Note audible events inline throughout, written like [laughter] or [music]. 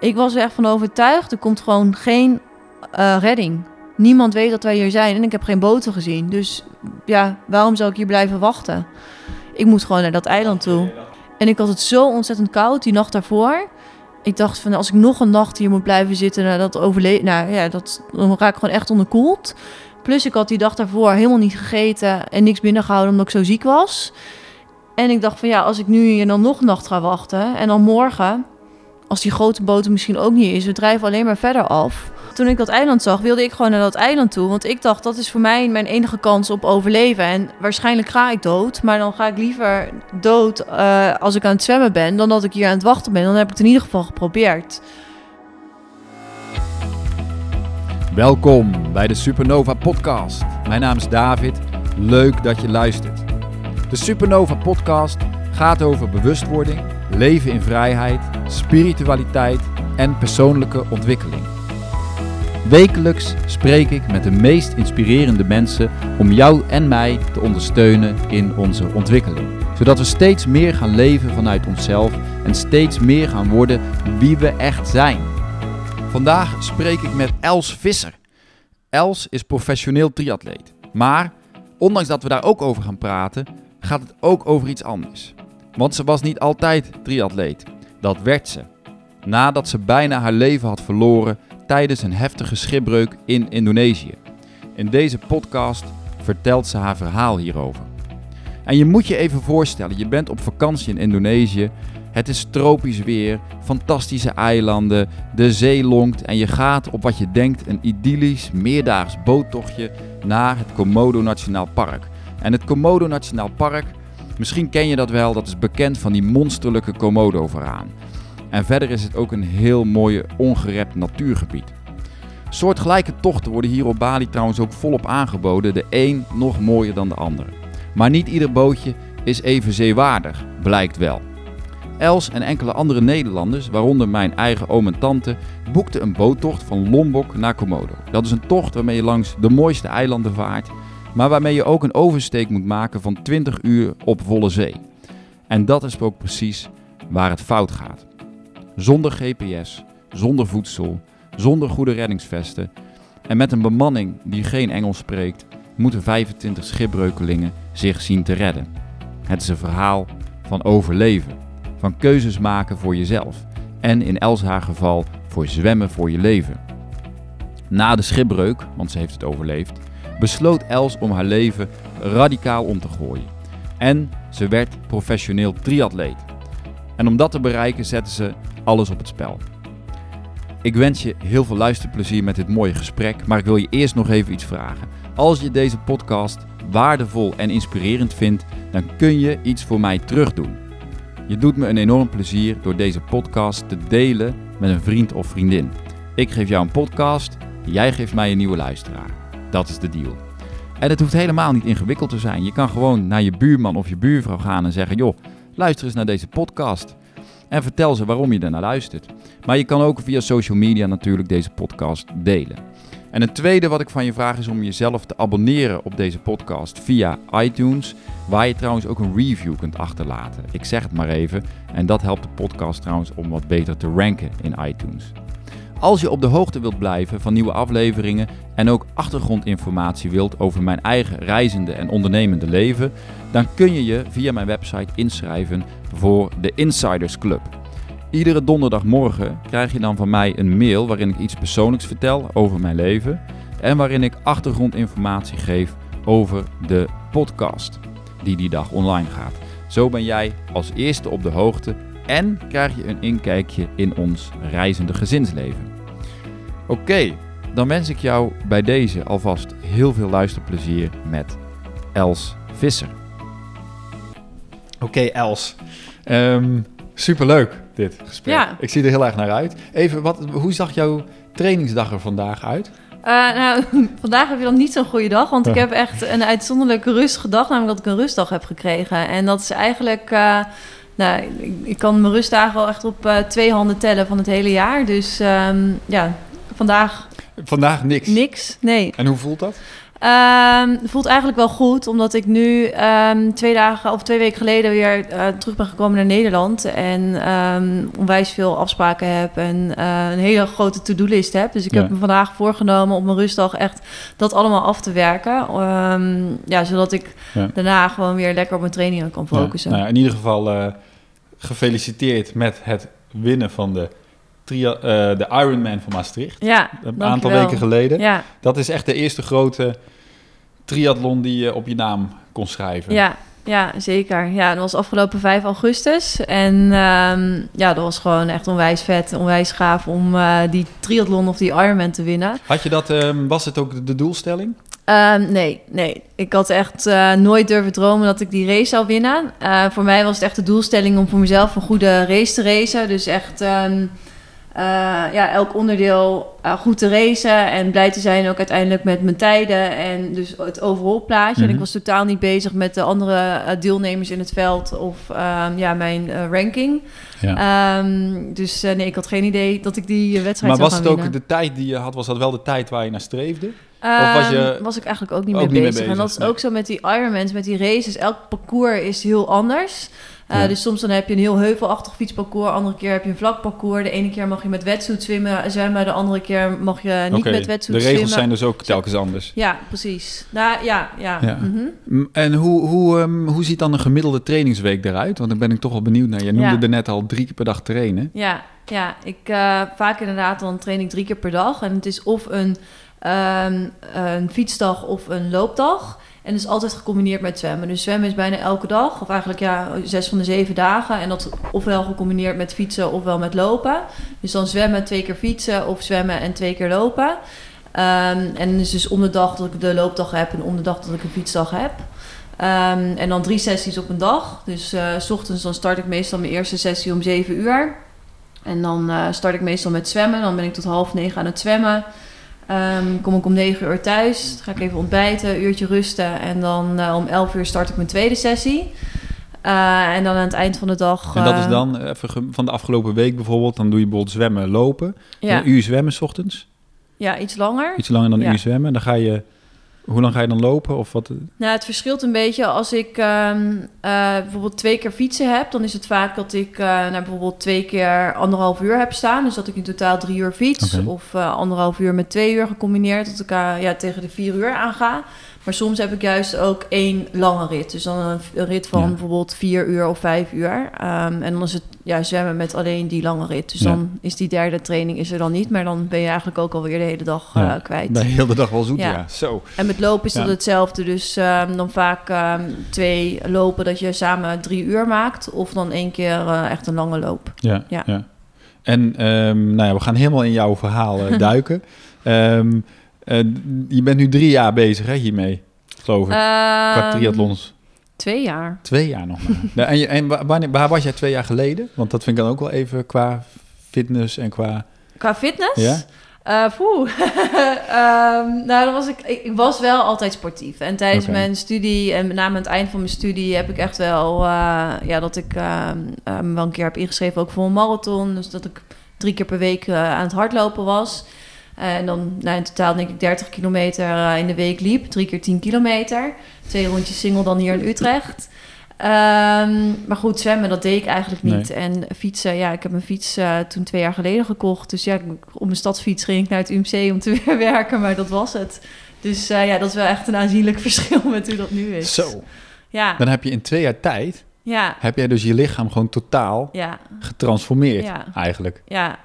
Ik was er echt van overtuigd, er komt gewoon geen eh, redding. Niemand weet dat wij hier zijn en ik heb geen boten gezien. Dus ja, waarom zou ik hier blijven wachten? Ik moet gewoon naar dat eiland toe. En ik had het zo ontzettend koud die nacht daarvoor. Ik dacht van als ik nog een nacht hier moet blijven zitten, nou, dat overle nou ja, dat, dan raak ik gewoon echt onderkoeld. Plus ik had die dag daarvoor helemaal niet gegeten en niks binnengehouden omdat ik zo ziek was. En ik dacht van ja, als ik nu hier dan nog een nacht ga wachten en dan morgen, als die grote boot misschien ook niet is, we drijven alleen maar verder af. Toen ik dat eiland zag, wilde ik gewoon naar dat eiland toe. Want ik dacht, dat is voor mij mijn enige kans op overleven. En waarschijnlijk ga ik dood. Maar dan ga ik liever dood uh, als ik aan het zwemmen ben... dan dat ik hier aan het wachten ben. Dan heb ik het in ieder geval geprobeerd. Welkom bij de Supernova Podcast. Mijn naam is David. Leuk dat je luistert. De Supernova Podcast gaat over bewustwording, leven in vrijheid, spiritualiteit en persoonlijke ontwikkeling. Wekelijks spreek ik met de meest inspirerende mensen om jou en mij te ondersteunen in onze ontwikkeling. Zodat we steeds meer gaan leven vanuit onszelf en steeds meer gaan worden wie we echt zijn. Vandaag spreek ik met Els Visser. Els is professioneel triatleet. Maar ondanks dat we daar ook over gaan praten, gaat het ook over iets anders. Want ze was niet altijd triatleet. Dat werd ze. Nadat ze bijna haar leven had verloren tijdens een heftige schipbreuk in Indonesië. In deze podcast vertelt ze haar verhaal hierover. En je moet je even voorstellen, je bent op vakantie in Indonesië. Het is tropisch weer, fantastische eilanden, de zee lonkt en je gaat op wat je denkt een idyllisch meerdaags boottochtje naar het Komodo Nationaal Park. En het Komodo Nationaal Park, misschien ken je dat wel, dat is bekend van die monsterlijke Komodo-veraan. En verder is het ook een heel mooie ongerept natuurgebied. Soortgelijke tochten worden hier op Bali trouwens ook volop aangeboden, de een nog mooier dan de andere. Maar niet ieder bootje is even zeewaardig, blijkt wel. Els en enkele andere Nederlanders, waaronder mijn eigen oom en tante, boekten een boottocht van Lombok naar Komodo. Dat is een tocht waarmee je langs de mooiste eilanden vaart, maar waarmee je ook een oversteek moet maken van 20 uur op volle zee. En dat is ook precies waar het fout gaat. Zonder GPS, zonder voedsel, zonder goede reddingsvesten en met een bemanning die geen Engels spreekt, moeten 25 schipbreukelingen zich zien te redden. Het is een verhaal van overleven, van keuzes maken voor jezelf en in Els haar geval voor zwemmen voor je leven. Na de schipbreuk, want ze heeft het overleefd, besloot Els om haar leven radicaal om te gooien. En ze werd professioneel triatleet. En om dat te bereiken zette ze alles op het spel. Ik wens je heel veel luisterplezier met dit mooie gesprek, maar ik wil je eerst nog even iets vragen. Als je deze podcast waardevol en inspirerend vindt, dan kun je iets voor mij terugdoen. Je doet me een enorm plezier door deze podcast te delen met een vriend of vriendin. Ik geef jou een podcast, jij geeft mij een nieuwe luisteraar. Dat is de deal. En het hoeft helemaal niet ingewikkeld te zijn. Je kan gewoon naar je buurman of je buurvrouw gaan en zeggen: joh, luister eens naar deze podcast. En vertel ze waarom je ernaar luistert. Maar je kan ook via social media natuurlijk deze podcast delen. En het tweede wat ik van je vraag is om jezelf te abonneren op deze podcast via iTunes, waar je trouwens ook een review kunt achterlaten. Ik zeg het maar even en dat helpt de podcast trouwens om wat beter te ranken in iTunes. Als je op de hoogte wilt blijven van nieuwe afleveringen en ook achtergrondinformatie wilt over mijn eigen reizende en ondernemende leven, dan kun je je via mijn website inschrijven voor de Insiders Club. Iedere donderdagmorgen krijg je dan van mij een mail waarin ik iets persoonlijks vertel over mijn leven en waarin ik achtergrondinformatie geef over de podcast die die dag online gaat. Zo ben jij als eerste op de hoogte en krijg je een inkijkje in ons reizende gezinsleven. Oké, dan wens ik jou bij deze alvast heel veel luisterplezier met Els Visser. Oké, Els. Um, superleuk dit gesprek. Ja. Ik zie er heel erg naar uit. Even, wat, hoe zag jouw trainingsdag er vandaag uit? Uh, nou, [laughs] vandaag heb je dan niet zo'n goede dag, want ik heb echt een uitzonderlijke rustige dag, namelijk dat ik een rustdag heb gekregen. En dat is eigenlijk, uh, nou, ik, ik, kan mijn rustdagen wel echt op uh, twee handen tellen van het hele jaar. Dus um, ja, vandaag... Vandaag niks? Niks, nee. En hoe voelt dat? Het voelt eigenlijk wel goed, omdat ik nu ehm, twee dagen of twee weken geleden weer eh, terug ben gekomen naar Nederland. En ehm, onwijs veel afspraken heb en eh, een hele grote to-do-list heb. Dus ik Ja. heb me vandaag voorgenomen op mijn rustdag echt dat allemaal af te werken. Ja, zodat ik Ja. daarna gewoon weer lekker op mijn trainingen kan focussen. Ja, nou in ieder geval eh, gefeliciteerd met het winnen van de, tria- eh, de Ironman van Maastricht. Ja, Een aantal weken geleden. Ja, Dat is echt de eerste grote triathlon die je op je naam kon schrijven. ja, ja, zeker. Ja, dat was afgelopen 5 augustus. En ehm, ja, dat was gewoon echt onwijs vet, onwijs gaaf om eh, die triathlon of die Ironman te winnen. Had je dat, ehm, was het ook de doelstelling? Ehm, nee, nee. Ik had echt eh, nooit durven dromen dat ik die race zou winnen. Voor mij was het echt de doelstelling om voor mezelf een goede race te racen. Dus echt ja, elk onderdeel eh, goed te racen. En blij te zijn ook uiteindelijk met mijn tijden. En dus het overall plaatje. En Mhm. ik was totaal niet bezig met de andere eh, deelnemers in het veld. Of ehm, ja, mijn eh, ranking. Ja. Ehm, dus eh, nee, ik had geen idee dat ik die eh, wedstrijd maar was het ook de tijd die je had, was dat wel de tijd waar je naar streefde? Of was je- Ehm, was ik eigenlijk ook niet, ook mee, niet mee bezig. En dat is nee. ook zo met die Ironmans, met die races. Elk parcours is heel anders. Uh, Ja. Dus soms dan heb je een heel heuvelachtig fietsparcours. Andere keer heb je een vlak parcours. De ene keer mag je met wetsuit zwemmen, zwemmen. De andere keer mag je niet Oké, met De wetsuit regels zwemmen. zijn dus ook telkens anders. Ja, precies. Nou, ja, ja. Ja. mhm. En hoe, hoe, ehm, hoe ziet dan een gemiddelde trainingsweek eruit? Want dan ben ik toch wel benieuwd naar. Je noemde Ja. er net al drie keer per dag trainen. Ja, ja. Ik, eh, vaak inderdaad dan train ik drie keer per dag. En het is of een, ehm, een fietsdag of een loopdag. En het is altijd gecombineerd met zwemmen. Dus zwemmen is bijna elke dag. Of eigenlijk ja, zes van de zeven dagen. En dat ofwel gecombineerd met fietsen ofwel met lopen. Dus dan zwemmen, twee keer fietsen of zwemmen en twee keer lopen. Ehm, en is dus om de dag dat ik de loopdag heb en om de dag dat ik een fietsdag heb. Ehm, en dan drie sessies op een dag. Dus eh, s ochtends dan start ik meestal mijn eerste sessie om 7 uur. En dan eh, start ik meestal met zwemmen. Dan ben ik tot half negen aan het zwemmen. Ehm, kom ik om 9 uur thuis. Dan ga ik even ontbijten, een uurtje rusten. En dan eh, om 11 uur start ik mijn tweede sessie. Eh, en dan aan het eind van de dag... En dat is eh, dan eh, even van de afgelopen week bijvoorbeeld. Dan doe je bijvoorbeeld zwemmen, lopen. Ja, Een uur zwemmen 's ochtends. ja, iets langer. Iets langer dan een Ja. uur zwemmen. Dan ga je... Hoe lang ga je dan lopen? Of wat? Nou, het verschilt een beetje. Als ik ehm, eh, bijvoorbeeld twee keer fietsen heb, dan is het vaak dat ik eh, nou, bijvoorbeeld twee keer anderhalf uur heb staan. Dus dat ik in totaal drie uur fiets. Of eh, anderhalf uur met twee uur gecombineerd, dat ik ja, tegen de vier uur aanga. Maar soms heb ik juist ook één lange rit. Dus dan een, een rit van Ja. bijvoorbeeld vier uur of vijf uur. Ehm, en dan is het ja, zwemmen met alleen die lange rit. Dus Ja. dan is die derde training is er dan niet. Maar dan ben je eigenlijk ook alweer de hele dag eh, kwijt. De hele dag wel zoet, ja. Zo. En met lopen is dat hetzelfde. Dus ehm, dan vaak ehm, twee lopen dat je samen drie uur maakt. Of dan één keer eh, echt een lange loop. Ja, ja. En nou ja, we gaan helemaal in jouw verhaal [laughs] eh, duiken. Eh, je bent nu drie jaar bezig hè, hiermee, geloof ik. Qua Ehm, triathlons. Twee jaar. Twee jaar nog maar. [laughs] Nou, en je, en wa- wanneer, waar was jij twee jaar geleden? Want dat vind ik dan ook wel even qua fitness en qua... Qua fitness? Ja? Eh, poeh. [laughs] Ehm, nou, dan was ik, ik, was wel altijd sportief. En tijdens mijn studie en met name aan het eind van mijn studie heb ik echt wel, eh, ja, dat ik ehm, eh, me wel een keer heb ingeschreven ook voor een marathon. Dus dat ik drie keer per week aan het hardlopen was. En dan nou, in totaal denk ik 30 kilometer eh, in de week liep. Drie keer 10 kilometer. Twee rondjes single dan hier in Utrecht. Ehm, maar goed, zwemmen, dat deed ik eigenlijk niet. En fietsen, ja, ik heb mijn fiets eh, toen twee jaar geleden gekocht. Dus ja, op mijn stadsfiets ging ik naar het UMC om te weer [laughs] werken, maar dat was het. Dus eh, ja, dat is wel echt een aanzienlijk [laughs] verschil met hoe dat nu is. Zo. Ja, Dan heb je in twee jaar tijd, ja, heb jij dus je lichaam gewoon totaal ja, getransformeerd Ja. eigenlijk. ja.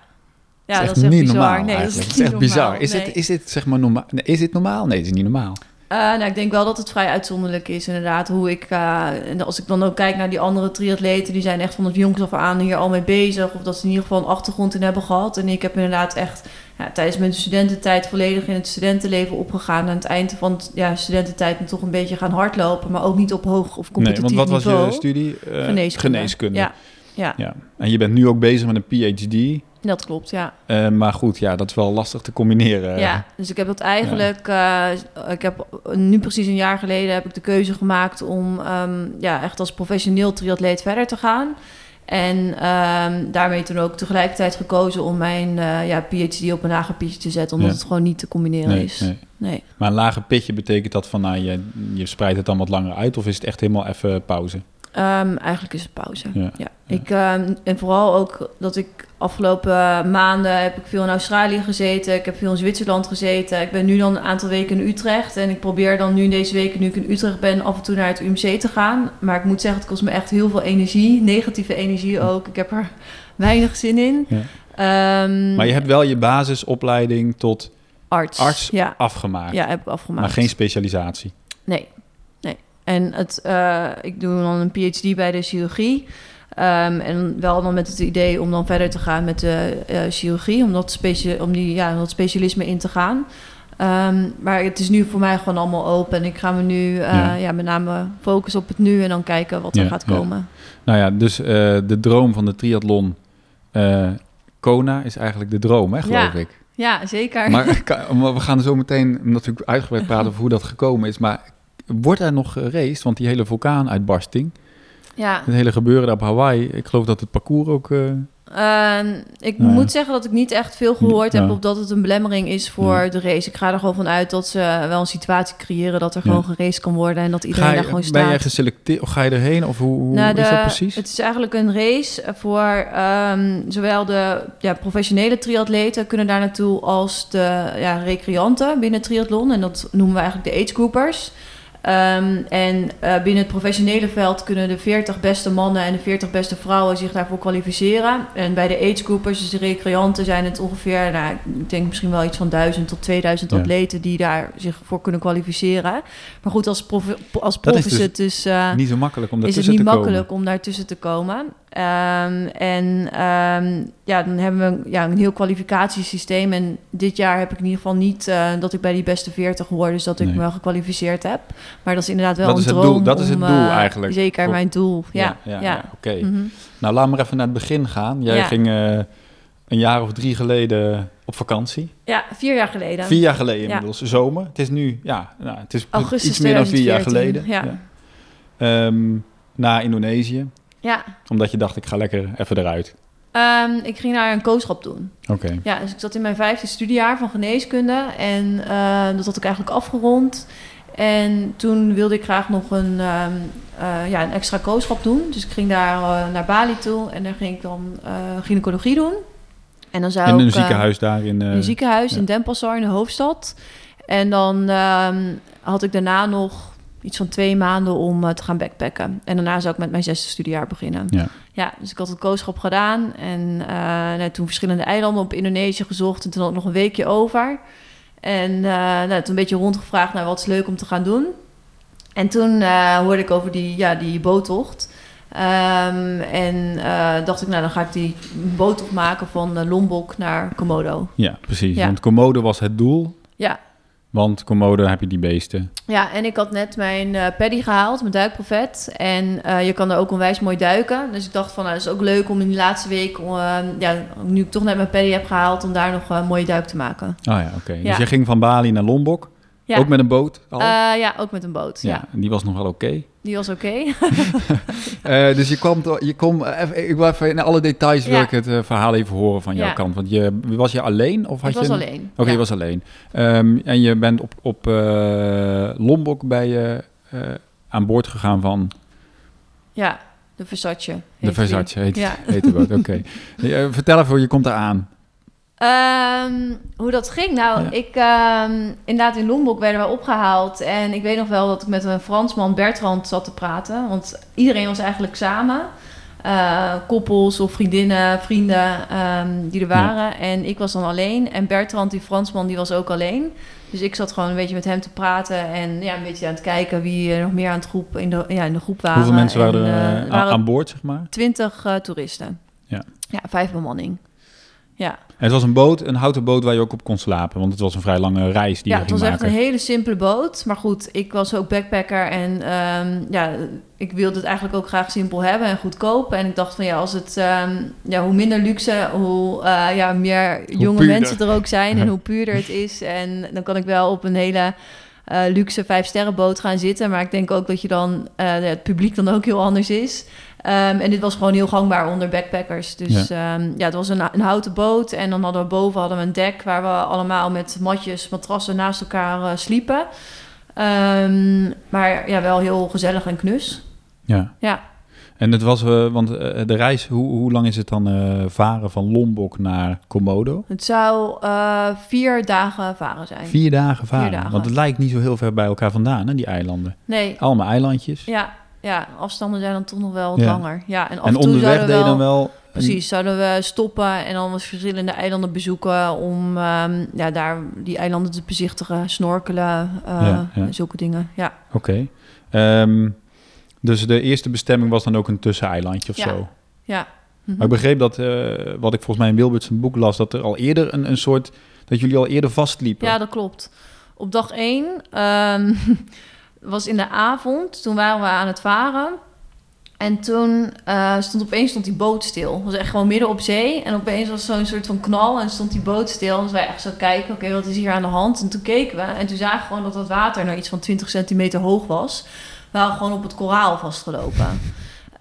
Ja, is dat is echt niet bizar. normaal nee, dat is, echt bizar. Is, nee. dit, is dit zeg maar normaal? Nee, is dit normaal? Nee, het is niet normaal. Eh, nou, ik denk wel dat het vrij uitzonderlijk is, inderdaad. Hoe ik, eh, en als ik dan ook kijk naar die andere triatleten, die zijn echt van het jongs af aan hier al mee bezig. Of dat ze in ieder geval een achtergrond in hebben gehad. En ik heb inderdaad echt ja, tijdens mijn studententijd volledig in het studentenleven opgegaan. Aan het eind van ja, studententijd me toch een beetje gaan hardlopen, maar ook niet op hoog of Nee, competitief want wat was niveau. je studie? Eh, Geneeskunde. geneeskunde. Ja, ja, Ja. En je bent nu ook bezig met een PhD. Dat klopt, ja. Eh, maar goed, ja, dat is wel lastig te combineren. Ja, dus ik heb dat eigenlijk, eh, ik heb nu precies een jaar geleden heb ik de keuze gemaakt om ehm, ja, echt als professioneel triatleet verder te gaan. En ehm, daarmee toen ook tegelijkertijd gekozen om mijn eh, ja, PhD op een lager pitje te zetten, omdat Ja. het gewoon niet te combineren Nee, is. nee. nee. Maar een lager pitje betekent dat van, nou, je, je spreidt het dan wat langer uit, of is het echt helemaal even pauze? Ehm, eigenlijk is het pauze. Ja. Ja. Ik, ehm, en vooral ook dat ik afgelopen maanden heb ik veel in Australië gezeten. Ik heb veel in Zwitserland gezeten. Ik ben nu dan een aantal weken in Utrecht. En ik probeer dan nu deze weken, nu ik in Utrecht ben, af en toe naar het UMC te gaan. Maar ik moet zeggen, het kost me echt heel veel energie. Negatieve energie ook. Ik heb er [laughs] weinig zin in. Ja. Ehm, Maar je hebt wel je basisopleiding tot arts. arts Ja, afgemaakt, ja, heb ik afgemaakt. maar geen specialisatie. Nee. En het, eh, ik doe dan een PhD bij de chirurgie. Ehm, en wel dan met het idee om dan verder te gaan met de eh, chirurgie, om dat, specia om die, ja, dat specialisme in te gaan. Ehm, maar het is nu voor mij gewoon allemaal open. En ik ga me nu eh, Ja. ja. met name focussen op het nu en dan kijken wat er Ja, gaat ja. komen. Nou ja, dus de droom van de triathlon eh, Kona is eigenlijk de droom, hè, geloof ik. Ja, zeker. Maar [laughs] we gaan zo meteen natuurlijk uitgebreid praten over hoe dat gekomen is. Maar wordt er nog geraced? Want die hele vulkaanuitbarsting, ja. het hele gebeuren daar op Hawaii, ik geloof dat het parcours ook... eh, Ehm, ik Nou ja. moet zeggen dat ik niet echt veel gehoord Ja. heb op dat het een belemmering is voor Ja. de race. Ik ga er gewoon van uit dat ze wel een situatie creëren dat er gewoon geraced kan worden en dat iedereen je, daar gewoon ben jij staat. geselecteerd of ga je erheen? Of hoe, hoe Nou, is dat precies? Het is eigenlijk een race voor ehm, zowel de ja, professionele triatleten kunnen daar naartoe als de ja, recreanten binnen triathlon. En dat noemen we eigenlijk de agegroupers. Ehm en eh, binnen het professionele veld kunnen de 40 beste mannen en de 40 beste vrouwen zich daarvoor kwalificeren. En bij de agegroupers, dus de recreanten, zijn het ongeveer, nou, ik denk misschien wel iets van 1000 tot 2000 Ja. atleten die daar zich voor kunnen kwalificeren. Maar goed, als prof, als prof is is, dus het dus... niet zo makkelijk om is het daartussen niet te makkelijk komen. om daartussen te komen. Ehm, en ehm, ja, dan hebben we ja, een heel kwalificatiesysteem. En dit jaar heb ik in ieder geval niet eh, dat ik bij die beste 40 hoor. Dus dat ik Nee. me wel gekwalificeerd heb. Maar dat is inderdaad wel Dat een is het droom. doel- dat is het doel eh, eigenlijk. Zeker Voor- mijn doel. Ja, ja. ja, oké. Mhm. Nou, laat maar even naar het begin gaan. Jij ging eh, een jaar of drie geleden op vakantie. Ja, vier jaar geleden. Vier jaar geleden inmiddels, zomer. Het is nu, ja, nou, het is Augustus iets meer dan vier jaar 2014, geleden. ja. Ehm, naar Indonesië, Ja, omdat je dacht, ik ga lekker even eruit. Ehm, ik ging daar een kooschap doen. Oké. Ja, dus ik zat in mijn vijfde studiejaar van geneeskunde en eh, dat had ik eigenlijk afgerond. En toen wilde ik graag nog een, ehm, eh, ja, een extra kooschap doen. Dus ik ging daar eh, naar Bali toe en daar ging ik dan eh, gynaecologie doen. En dan zou In een ik, ziekenhuis daar in... in een ziekenhuis ja. in Denpasar in de hoofdstad. En dan ehm, had ik daarna nog iets van twee maanden om eh, te gaan backpacken. En daarna zou ik met mijn zesde studiejaar beginnen. Ja. Ja, dus ik had het kooschap gedaan. En eh, nou, toen verschillende eilanden op Indonesië gezocht. En toen had ik nog een weekje over. En eh, nou, toen een beetje rondgevraagd naar wat is leuk om te gaan doen. En toen hoorde ik over die, ja, die boottocht. Ehm, en dacht ik, nou dan ga ik die boottocht maken van Lombok naar Komodo. Ja, precies. Ja. Want Komodo was het doel. Ja, Want Komodo heb je die beesten. Ja, en ik had net mijn eh, paddy gehaald, mijn duikprofet. En eh, je kan er ook onwijs mooi duiken. Dus ik dacht van, nou, het is ook leuk om in die laatste week... eh, ja, nu ik toch net mijn paddy heb gehaald... om daar nog een mooie duik te maken. Oh ja, oké. Dus Ja. je ging van Bali naar Lombok. Ja, Ook met een boot al? Eh, ja ook met een boot. Ja, ja. en die was nog wel oké. die was oké. [laughs] Eh, dus je kwam, je kom, eh, even, ik wil even in alle details wil Ja. ik het eh, verhaal even horen van jouw kant. Want je, was je alleen? Of had ik was je een- alleen. Oké, je was alleen. Ehm, en je bent op, op eh, Lombok bij je eh, aan boord gegaan van Ja, de Versace. de Versace, heet, Ja. heet de boot. Oké. [laughs] Eh, vertel even je komt eraan. Ehm, hoe dat ging? Nou, Ja. ik ehm, inderdaad in Lombok werden we opgehaald. En ik weet nog wel dat ik met een Fransman, Bertrand, zat te praten. Want iedereen was eigenlijk samen. Eh, koppels of vriendinnen, vrienden ehm, die er waren. En ik was dan alleen. En Bertrand, die Fransman, die was ook alleen. Dus ik zat gewoon een beetje met hem te praten. En ja, een beetje aan het kijken wie er nog meer aan het groep, in, de, ja, in de groep waren. Hoeveel mensen waren En, er eh, eh, er aan- waren aan boord, zeg maar? twintig toeristen. Ja. Ja, vijf bemanning. Ja. Het was een boot, een houten boot waar je ook op kon slapen. Want het was een vrij lange reis die ja, je het ging was echt maken. een hele simpele boot. Maar goed, ik was ook backpacker en ehm, ja, ik wilde het eigenlijk ook graag simpel hebben en goedkoop. En ik dacht van ja, als het, ehm, ja hoe minder luxe, hoe eh, ja, meer jonge puurder. mensen er ook zijn en [laughs] hoe puurder het is. En dan kan ik wel op een hele eh, luxe vijf sterrenboot gaan zitten. Maar ik denk ook dat je dan, eh, het publiek dan ook heel anders is. Ehm, en dit was gewoon heel gangbaar onder backpackers. Dus ja, ja het was een, een, houten boot. En dan hadden we boven hadden we een dek waar we allemaal met matjes, matrassen naast elkaar uh, sliepen. Um, maar ja, wel heel gezellig en knus. Ja. Ja. En het was, uh, want uh, de reis, hoe, hoe lang is het dan varen van Lombok naar Komodo? Het zou vier dagen varen zijn. Vier dagen varen? Vier dagen. Want het lijkt niet zo heel ver bij elkaar vandaan, hè, die eilanden. Nee. Allemaal eilandjes. Ja, ja afstanden zijn dan toch nog wel wat ja. langer. Ja, en af en en toe onderweg we deed wel, dan wel... Precies, zouden we stoppen en dan wat verschillende eilanden bezoeken... om um, ja, daar die eilanden te bezichtigen, snorkelen, ja, ja. zulke dingen. Ja. Oké. Okay. Um, dus de eerste bestemming was dan ook een tusseneilandje of ja. zo. Ja. Maar ik begreep dat, uh, wat ik volgens mij in Wilbert zijn boek las, dat er al eerder een, een soort, dat jullie al eerder vastliepen. Ja, dat klopt. Op dag één um, [laughs] was in de avond, toen waren we aan het varen. En toen uh, stond opeens stond die boot stil. Het was echt gewoon midden op zee. En opeens was zo'n soort van knal en stond die boot stil. Dus wij echt zo kijken, oké, wat is hier aan de hand? En toen keken we en toen zagen we gewoon dat het water nou iets van 20 centimeter hoog was waren gewoon op het koraal vastgelopen.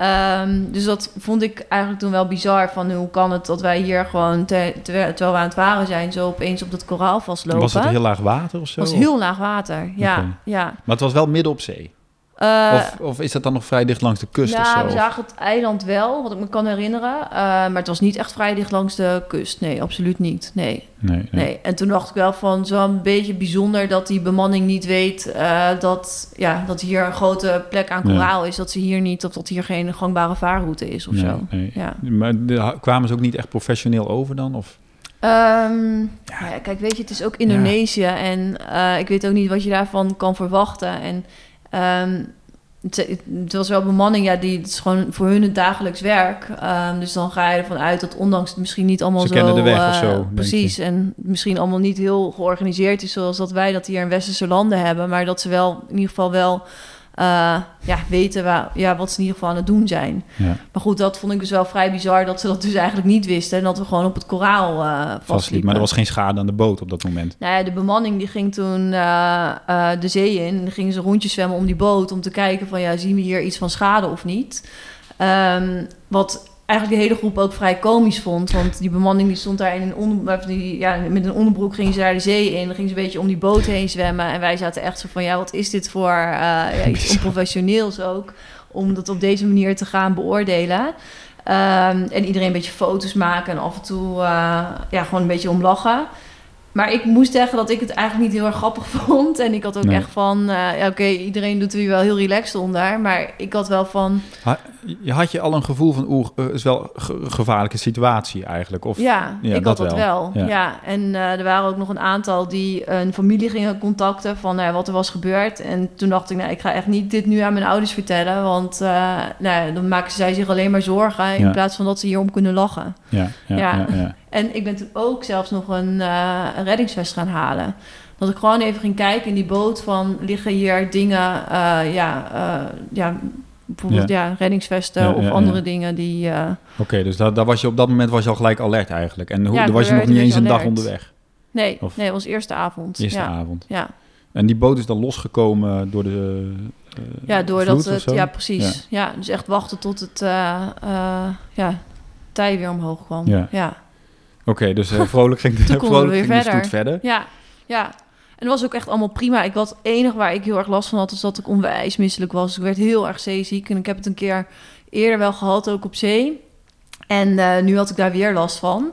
Um, dus dat vond ik eigenlijk toen wel bizar. Van hoe kan het dat wij hier gewoon, te, terwijl we aan het varen zijn, zo opeens op dat koraal vastlopen. Was het heel laag water of zo? Het was heel laag water, ja. Okay. ja. Maar het was wel midden op zee? Uh, of, of, is dat dan nog vrij dicht langs de kust ja, of zo? we zagen het eiland wel, wat ik me kan herinneren. Uh, maar het was niet echt vrij dicht langs de kust. Nee, absoluut niet. Nee. Nee, nee. nee. En toen dacht ik wel van zo'n beetje bijzonder dat die bemanning niet weet uh, dat, ja, dat hier een grote plek aan koraal ja. is. Dat ze hier niet, of dat hier geen gangbare vaarroute is of nee, zo. Nee. Ja. Maar de, kwamen ze ook niet echt professioneel over dan? Of? Um, ja. kijk, weet je, het is ook Indonesië en ik weet ook niet wat je daarvan kan verwachten. En um, het, was wel bemanning, ja, die het is gewoon voor hun het dagelijks werk. Um, dus dan ga je ervan uit dat ondanks het misschien niet allemaal Ze zo... kennen de weg uh, of zo. Precies, en misschien allemaal niet heel georganiseerd is zoals dat wij dat hier in westerse landen hebben. Maar dat ze wel in ieder geval wel uh, ja, weten waar, ja, wat ze in ieder geval aan het doen zijn. Ja. Maar goed, dat vond ik dus wel vrij bizar dat ze dat dus eigenlijk niet wisten. En dat we gewoon op het koraal uh, vastliepen. Maar er was geen schade aan de boot op dat moment. Nou ja, de bemanning die ging toen uh, de zee in. En gingen ze rondjes zwemmen om die boot om te kijken van ja, zien we hier iets van schade of niet. Um, wat eigenlijk de hele groep ook vrij komisch vond. Want die bemanning die stond daar in een onder, die, ja, met een onderbroek gingen ze daar de zee in. Dan gingen ze een beetje om die boot heen zwemmen. En wij zaten echt zo van, ja, wat is dit voor uh, ja, iets [laughs] onprofessioneels ook. Om dat op deze manier te gaan beoordelen. Um, en iedereen een beetje foto's maken en af en toe uh, ja, gewoon een beetje om lachen. Maar ik moest zeggen dat ik het eigenlijk niet heel erg grappig [laughs] vond. En ik had ook Nee. echt van... Uh, ja, oké, iedereen doet er hier wel heel relaxed onder. Maar ik had wel van... Je had je al een gevoel van, oeh, het is wel een gevaarlijke situatie eigenlijk? Of, Ja, ja, ik dat had dat wel. wel. Ja. Ja. En eh, er waren ook nog een aantal die een familie gingen contacten van nou, wat er was gebeurd. En toen dacht ik, nou, ik ga echt niet dit nu aan mijn ouders vertellen. Want eh, nou, dan maken zij zich alleen maar zorgen. In Ja. plaats van dat ze hierom kunnen lachen. Ja, ja. En ik ben toen ook zelfs nog een, eh, een reddingsvest gaan halen. Dat ik gewoon even ging kijken in die boot van liggen hier dingen, eh, ja, eh, ja, bijvoorbeeld ja. reddingsvesten Ja, of andere dingen die. eh, Oké, dus daar, daar was je op dat moment was je al gelijk alert eigenlijk. En hoe, daar was je nog niet een eens een beetje dag onderweg. nee, Of- nee, het was eerste avond. Eerste ja. avond. Ja. En die boot is dan losgekomen door de eh, Ja, doordat het, ja, precies. Ja. dus echt wachten tot het eh, ja, tij weer omhoog kwam. Ja. Oké, dus vrolijk ging de, [laughs] vrolijk weer ging de verder. stoet verder. Ja, ja. En dat was ook echt allemaal prima. Ik had het enige waar ik heel erg last van had, is dat ik onwijs misselijk was. Ik werd heel erg zeeziek en ik heb het een keer eerder wel gehad, ook op zee. En eh, nu had ik daar weer last van.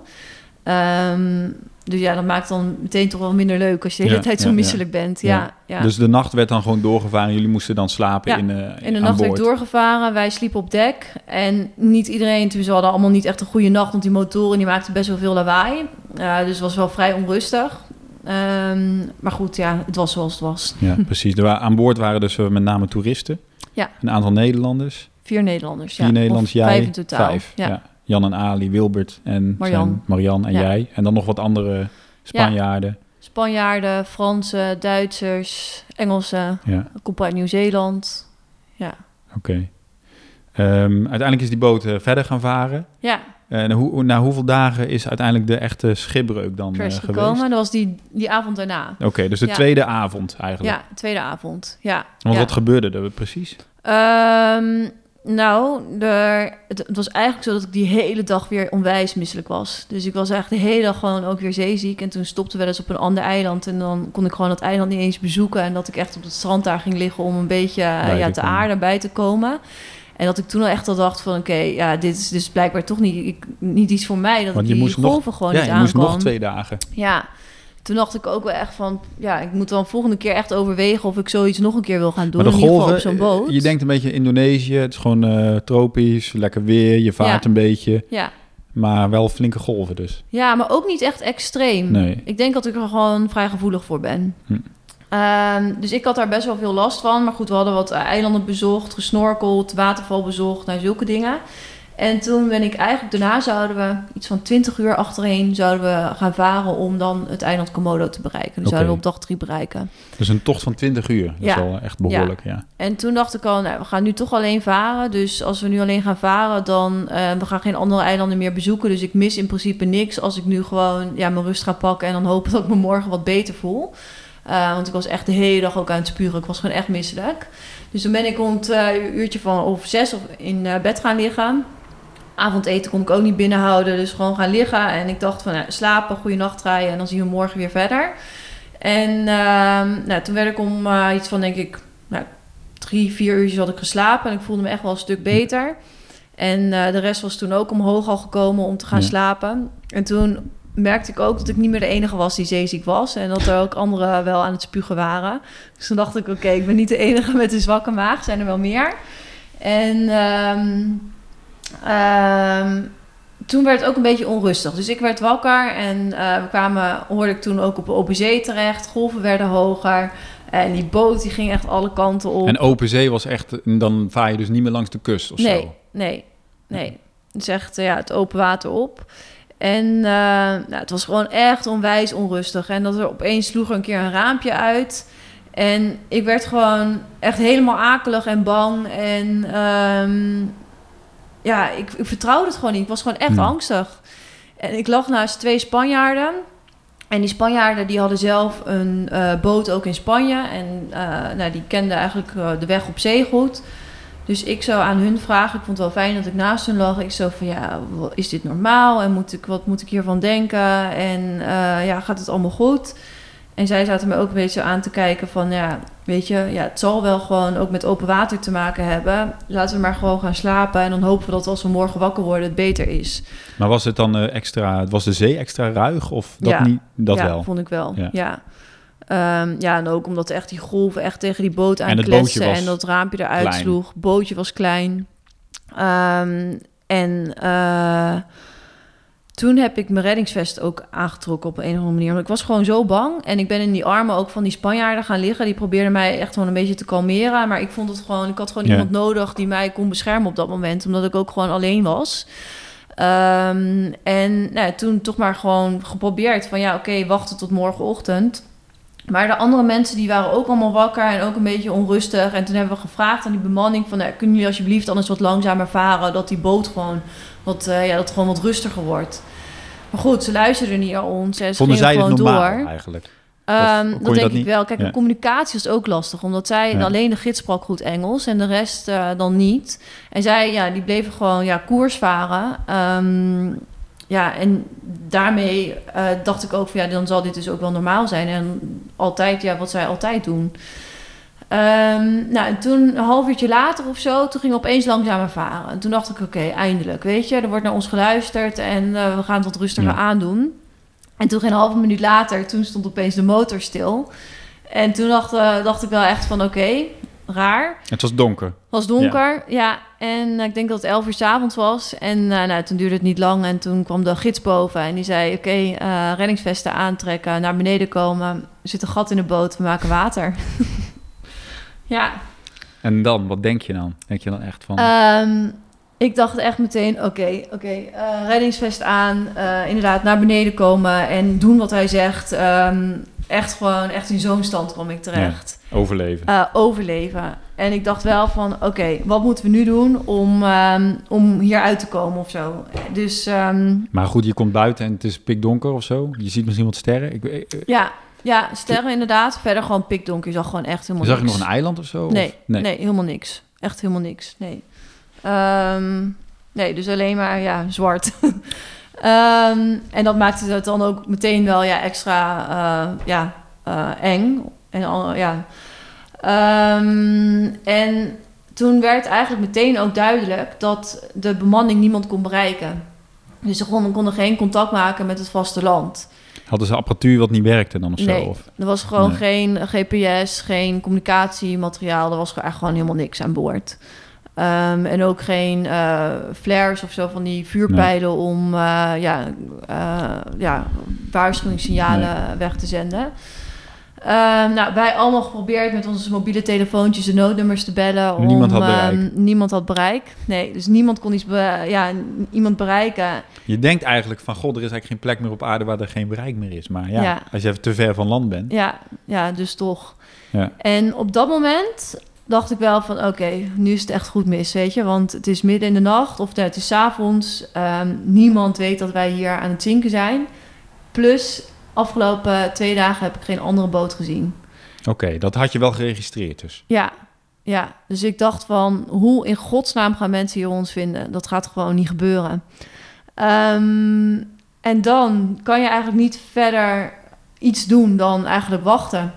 Ehm, dus ja, dat maakt dan meteen toch wel minder leuk als je de hele Ja, tijd zo ja, ja. misselijk bent. Ja, ja. Dus de nacht werd dan gewoon doorgevaren. Jullie moesten dan slapen in, eh In de nacht werd doorgevaren. Wij sliepen op dek. En niet iedereen, toen ze hadden allemaal niet echt een goede nacht, want die motoren die maakten best wel veel lawaai. Dus het was wel vrij onrustig. Ehm, maar goed, ja, het was zoals het was. Ja, [laughs] precies. Er waren, aan boord waren dus eh, met name toeristen. Ja. Een aantal Nederlanders. Vier Nederlanders. Vier ja. Nederlanders, Of jij. Vijf in totaal. Vijf. Ja. Ja. Jan en Ali, Wilbert en Marian. Marian en Ja. jij. En dan nog wat andere Spanjaarden. Spanjaarden, Fransen, Duitsers, Engelsen. Ja, Ik kom uit Nieuw-Zeeland. Ja. oké. Ehm, uiteindelijk is die boot eh, verder gaan varen. Ja, En hoe, hoe- na hoeveel dagen is uiteindelijk de echte schipbreuk dan eh, geweest? gekomen. Dat was die, die avond daarna. Oké, dus de Ja. tweede avond eigenlijk. Ja, tweede avond. Ja. Want ja. wat gebeurde er precies? Ehm, Nou, er, het, het was eigenlijk zo dat ik die hele dag weer onwijs misselijk was. Dus ik was eigenlijk de hele dag gewoon ook weer zeeziek. En toen stopten we wel eens op een ander eiland. En dan kon ik gewoon dat eiland niet eens bezoeken. En dat ik echt op het strand daar ging liggen om een beetje eh, ja, te aarde bij te komen. En dat ik toen al echt al dacht van... oké, ja, dit is dus blijkbaar toch niet, ik, niet iets voor mij... dat Want ik je die moest nog- golven gewoon ja, niet je aan moest nog twee dagen. Ja, toen dacht ik ook wel echt van... ja, ik moet dan volgende keer echt overwegen... of ik zoiets nog een keer wil gaan doen. Maar de in ieder geval golven, op zo'n boot. je denkt een beetje Indonesië, het is gewoon eh, tropisch, lekker weer, je vaart Ja. een beetje, Ja. maar wel flinke golven dus. ja, maar ook niet echt extreem. Nee. Ik denk dat ik er gewoon vrij gevoelig voor ben. Hm. Ehm, dus ik had daar best wel veel last van. Maar goed, we hadden wat eilanden bezocht, gesnorkeld, waterval bezocht, nou zulke dingen. En toen ben ik eigenlijk, daarna zouden we iets van 20 uur achtereen zouden we gaan varen om dan het eiland Komodo te bereiken. Dus Oké. zouden we op dag drie bereiken. Dus een tocht van 20 uur, dat Ja. is wel echt behoorlijk, ja. En toen dacht ik al, nou, we gaan nu toch alleen varen. Dus als we nu alleen gaan varen, dan eh we gaan geen andere eilanden meer bezoeken. Dus ik mis in principe niks als ik nu gewoon ja, mijn rust ga pakken en dan hopen dat ik me morgen wat beter voel. Eh, want ik was echt de hele dag ook aan het spuren. Ik was gewoon echt misselijk. Dus toen ben ik rond een uurtje van of zes of in eh, bed gaan liggen. Avondeten kon ik ook niet binnenhouden, dus gewoon gaan liggen. En ik dacht van, nou, slapen, goede nacht draaien en dan zien we morgen weer verder. En ehm, nou, toen werd ik om iets van, denk ik, nou, drie, vier uurtjes had ik geslapen. En ik voelde me echt wel een stuk beter. En de rest was toen ook omhoog al gekomen om te gaan Ja. slapen. En toen merkte ik ook dat ik niet meer de enige was die zeeziek was. En dat er ook anderen wel aan het spugen waren. Dus toen dacht ik, oké, ik ben niet de enige met een zwakke maag. Zijn er wel meer. En ehm, ehm, toen werd het ook een beetje onrustig. Dus ik werd wakker en eh, we kwamen, hoorde ik toen ook op de open zee terecht. Golven werden hoger. En die boot die ging echt alle kanten op. En open zee was echt, dan vaar je dus niet meer langs de kust of nee, zo. nee, nee. Het is echt ja, het open water op. En eh, nou, het was gewoon echt onwijs onrustig. En dat er opeens sloeg er een keer een raampje uit. En ik werd gewoon echt helemaal akelig en bang. En ehm, ja, ik, ik vertrouwde het gewoon niet. Ik was gewoon echt Hmm. angstig. En ik lag naast twee Spanjaarden. En die Spanjaarden die hadden zelf een eh, boot ook in Spanje. En eh, nou, die kenden eigenlijk de weg op zee goed. Dus ik zou aan hun vragen. Ik vond het wel fijn dat ik naast hun lag. Ik zo van ja, is dit normaal? En moet ik, wat moet ik hiervan denken? En eh, ja, gaat het allemaal goed? En zij zaten me ook een beetje zo aan te kijken van ja, weet je, ja, het zal wel gewoon ook met open water te maken hebben. Laten we maar gewoon gaan slapen en dan hopen we dat als we morgen wakker worden het beter is. Maar was het dan eh, extra, was de zee extra ruig of dat Ja. niet? Dat ja, wel. vond ik wel. Ja. Ja. Ehm, ja, en ook omdat echt die golven echt tegen die boot En aankletsten bootje was en dat raampje eruit klein. sloeg. Bootje was klein. Ehm, en eh, toen heb ik mijn reddingsvest ook aangetrokken op een of andere manier. Want ik was gewoon zo bang. En ik ben in die armen ook van die Spanjaarden gaan liggen. Die probeerden mij echt gewoon een beetje te kalmeren. Maar ik vond het gewoon... Ik had gewoon Ja. iemand nodig die mij kon beschermen op dat moment. Omdat ik ook gewoon alleen was. Ehm, en nou, ja, toen toch maar gewoon geprobeerd van... Ja, oké, wachten tot morgenochtend. Maar de andere mensen die waren ook allemaal wakker en ook een beetje onrustig. En toen hebben we gevraagd aan die bemanning van... Nou, kunnen jullie alsjeblieft anders wat langzamer varen... dat die boot gewoon wat, eh, ja, dat gewoon wat rustiger wordt. Maar goed, ze luisterden niet naar ons. En ze Vonden gingen zij gewoon normaal door. eigenlijk? Ehm, dat denk ik niet? wel. Kijk, Ja. de communicatie is ook lastig. Omdat zij, Ja. alleen de gids sprak goed Engels en de rest eh, dan niet. En zij, ja, die bleven gewoon ja, koers varen. Ehm, ja, en daarmee eh, dacht ik ook van ja, dan zal dit dus ook wel normaal zijn. En altijd, ja, wat zij altijd doen. Ehm, nou, en toen een half uurtje later of zo, toen gingen we opeens langzamer varen. En toen dacht ik, oké, eindelijk, weet je, er wordt naar ons geluisterd en eh, we gaan het wat rustiger Ja. aandoen. En toen geen halve minuut later, toen stond opeens de motor stil. En toen dacht, eh, dacht ik wel echt van, oké, raar. Het was donker. Het was donker, ja. En eh, ik denk dat het elf uur 's avonds was. En eh, nou, toen duurde het niet lang. En toen kwam de gids boven en die zei... oké, eh, reddingsvesten aantrekken, naar beneden komen. Er zit een gat in de boot, we maken water. [laughs] ja, En dan, wat denk je dan? Denk je dan echt van... Ehm, ik dacht echt meteen, oké, oké, reddingsvest aan, inderdaad naar beneden komen en doen wat hij zegt. Ehm, echt gewoon, echt in zo'n stand kwam ik terecht. overleven. Eh, overleven. En ik dacht wel van, oké, wat moeten we nu doen om, ehm, om hier uit te komen of zo. Dus ehm, Maar goed, je komt buiten en het is pikdonker of zo. Je ziet misschien wat sterren. Ik, ik- ik- ja, ja, sterren inderdaad. Verder gewoon pikdonker. Je zag gewoon echt helemaal zag je nog een eiland of zo? Nee, Of- nee, helemaal niks. Echt helemaal niks, nee. Ehm, nee, dus alleen maar ja, zwart. [laughs] Ehm, en dat maakte het dan ook meteen wel ja, extra eh, ja, eh, eng. En, al, ja. Ehm, en toen werd eigenlijk meteen ook duidelijk dat de bemanning niemand kon bereiken. Dus ze konden, konden geen contact maken met het vasteland. Hadden ze apparatuur wat niet werkte dan of zo? Nee, Of? er was gewoon Nee. geen GPS, geen communicatiemateriaal. Er was echt gewoon helemaal niks aan boord. Ehm, en ook geen eh, flares of zo van die vuurpijlen om eh, ja, eh, ja, waarschuwingssignalen weg te zenden. Ehm, nou, wij allemaal geprobeerd met onze mobiele telefoontjes de noodnummers te bellen. Om, Niemand had bereik. ehm, niemand had bereik. Nee, dus niemand kon iets be- ja, iemand bereiken. Je denkt eigenlijk van, god, er is eigenlijk geen plek meer op aarde waar er geen bereik meer is. Maar ja, Ja. als je even te ver van land bent. Ja, ja dus toch. Ja. En op dat moment dacht ik wel van... oké, nu is het echt goed mis, weet je. Want het is midden in de nacht of nee, het is avonds. Ehm, niemand weet dat wij hier aan het zinken zijn. Plus, afgelopen twee dagen heb ik geen andere boot gezien. Oké, dat had je wel geregistreerd dus. Ja, ja. Dus ik dacht van... hoe in godsnaam gaan mensen hier ons vinden? Dat gaat gewoon niet gebeuren. Ehm, en dan kan je eigenlijk niet verder iets doen dan eigenlijk wachten.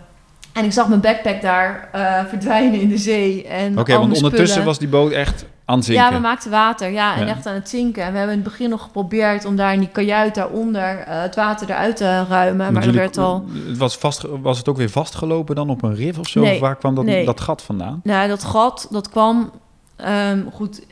En ik zag mijn backpack daar eh, verdwijnen in de zee. En Oké, want ondertussen spullen. was die boot echt aan het zinken. Ja, we maakten water. Ja, en Ja. echt aan het zinken. En we hebben in het begin nog geprobeerd om daar in die kajuit daaronder eh, het water eruit te ruimen. Maar jullie- werd al... Het was, vast, was het ook weer vastgelopen dan op een rif of zo? Nee, of waar kwam dat, nee. dat gat vandaan? Nou, dat gat, dat kwam... ehm, goed,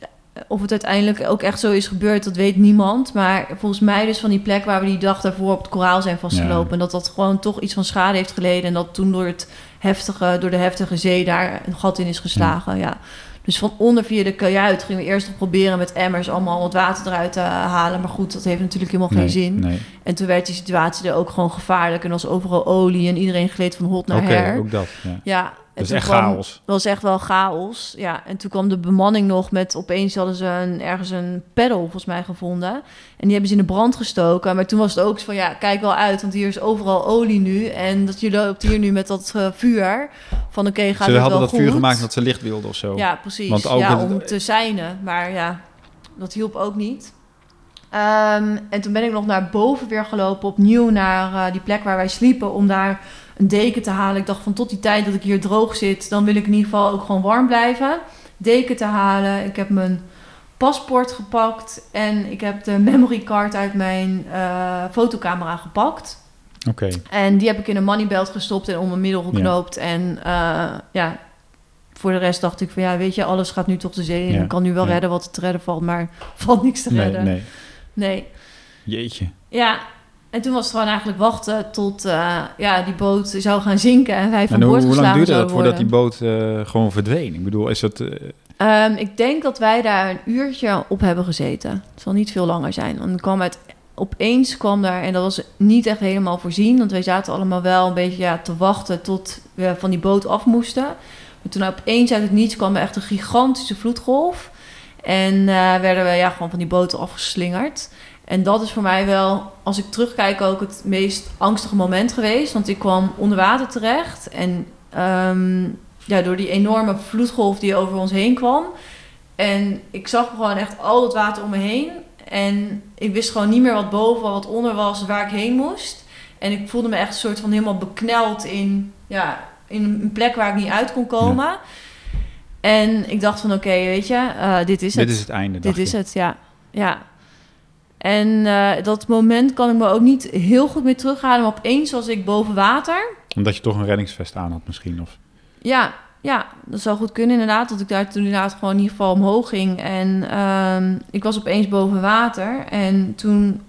of het uiteindelijk ook echt zo is gebeurd, dat weet niemand. Maar volgens mij dus van die plek waar we die dag daarvoor op het koraal zijn vastgelopen. Ja. En dat dat gewoon toch iets van schade heeft geleden. En dat toen door, het heftige, door de heftige zee daar een gat in is geslagen, ja. Dus van onder via de kajuit gingen we eerst nog proberen met emmers allemaal wat water eruit te halen. Maar goed, dat heeft natuurlijk helemaal geen zin. Nee. En toen werd die situatie er ook gewoon gevaarlijk. En was overal olie en iedereen gleed van hot naar Oké, her. ook dat. Ja. Is toen echt kwam- chaos. dat was echt wel chaos. Ja, en toen kwam de bemanning nog met... Opeens hadden ze een, ergens een pedal volgens mij gevonden. En die hebben ze in de brand gestoken. Maar toen was het ook van... Ja, kijk wel uit, want hier is overal olie nu. En dat je loopt hier nu met dat eh, vuur. Van oké, gaat Ze het hadden wel dat vuur goed? gemaakt dat ze licht wilden of zo. Ja, precies. Want ook ja, het- om te seinen. Maar ja, dat hielp ook niet. Ehm, en toen ben ik nog naar boven weer gelopen, opnieuw naar eh, die plek waar wij sliepen, om daar een deken te halen. Ik dacht van tot die tijd dat ik hier droog zit, dan wil ik in ieder geval ook gewoon warm blijven. Deken te halen. Ik heb mijn paspoort gepakt en ik heb de memory card uit mijn eh, fotocamera gepakt. Oké. En die heb ik in een moneybelt gestopt en om mijn middel geknoopt. En eh, ja, voor de rest dacht ik van ja, weet je, alles gaat nu tot de zee. En Ja, ik kan nu wel ja. redden wat te redden valt, maar [laughs] valt niks te redden. nee. Nee. Jeetje. Ja, en toen was het gewoon eigenlijk wachten tot eh, ja, die boot zou gaan zinken en wij van En hoe, boord hoe lang duurde dat voordat die boot eh, gewoon verdween? Ik bedoel, is dat... eh, Ehm, ik denk dat wij daar een uurtje op hebben gezeten. Het zal niet veel langer zijn. Want er kwam uit, opeens kwam daar, en dat was niet echt helemaal voorzien, want wij zaten allemaal wel een beetje ja, te wachten tot we van die boot af moesten. Maar toen opeens uit het niets kwam er echt een gigantische vloedgolf. En eh, werden we ja, gewoon van die boot afgeslingerd. En dat is voor mij wel, als ik terugkijk, ook het meest angstige moment geweest. Want ik kwam onder water terecht. En ehm, ja, door die enorme vloedgolf die over ons heen kwam. En ik zag gewoon echt al het water om me heen. En ik wist gewoon niet meer wat boven, wat onder was, waar ik heen moest. En ik voelde me echt een soort van helemaal bekneld in, ja, in een plek waar ik niet uit kon komen. En ik dacht van oké, weet je, eh, dit is dit het. is het einde, Dit is je. het, ja. ja. En eh, dat moment kan ik me ook niet heel goed meer terughalen. Maar opeens was ik boven water. Omdat je toch een reddingsvest aan had misschien. Of... Ja, ja, dat zou goed kunnen inderdaad. Dat ik daar toen inderdaad gewoon in ieder geval omhoog ging. En ehm, ik was opeens boven water. En toen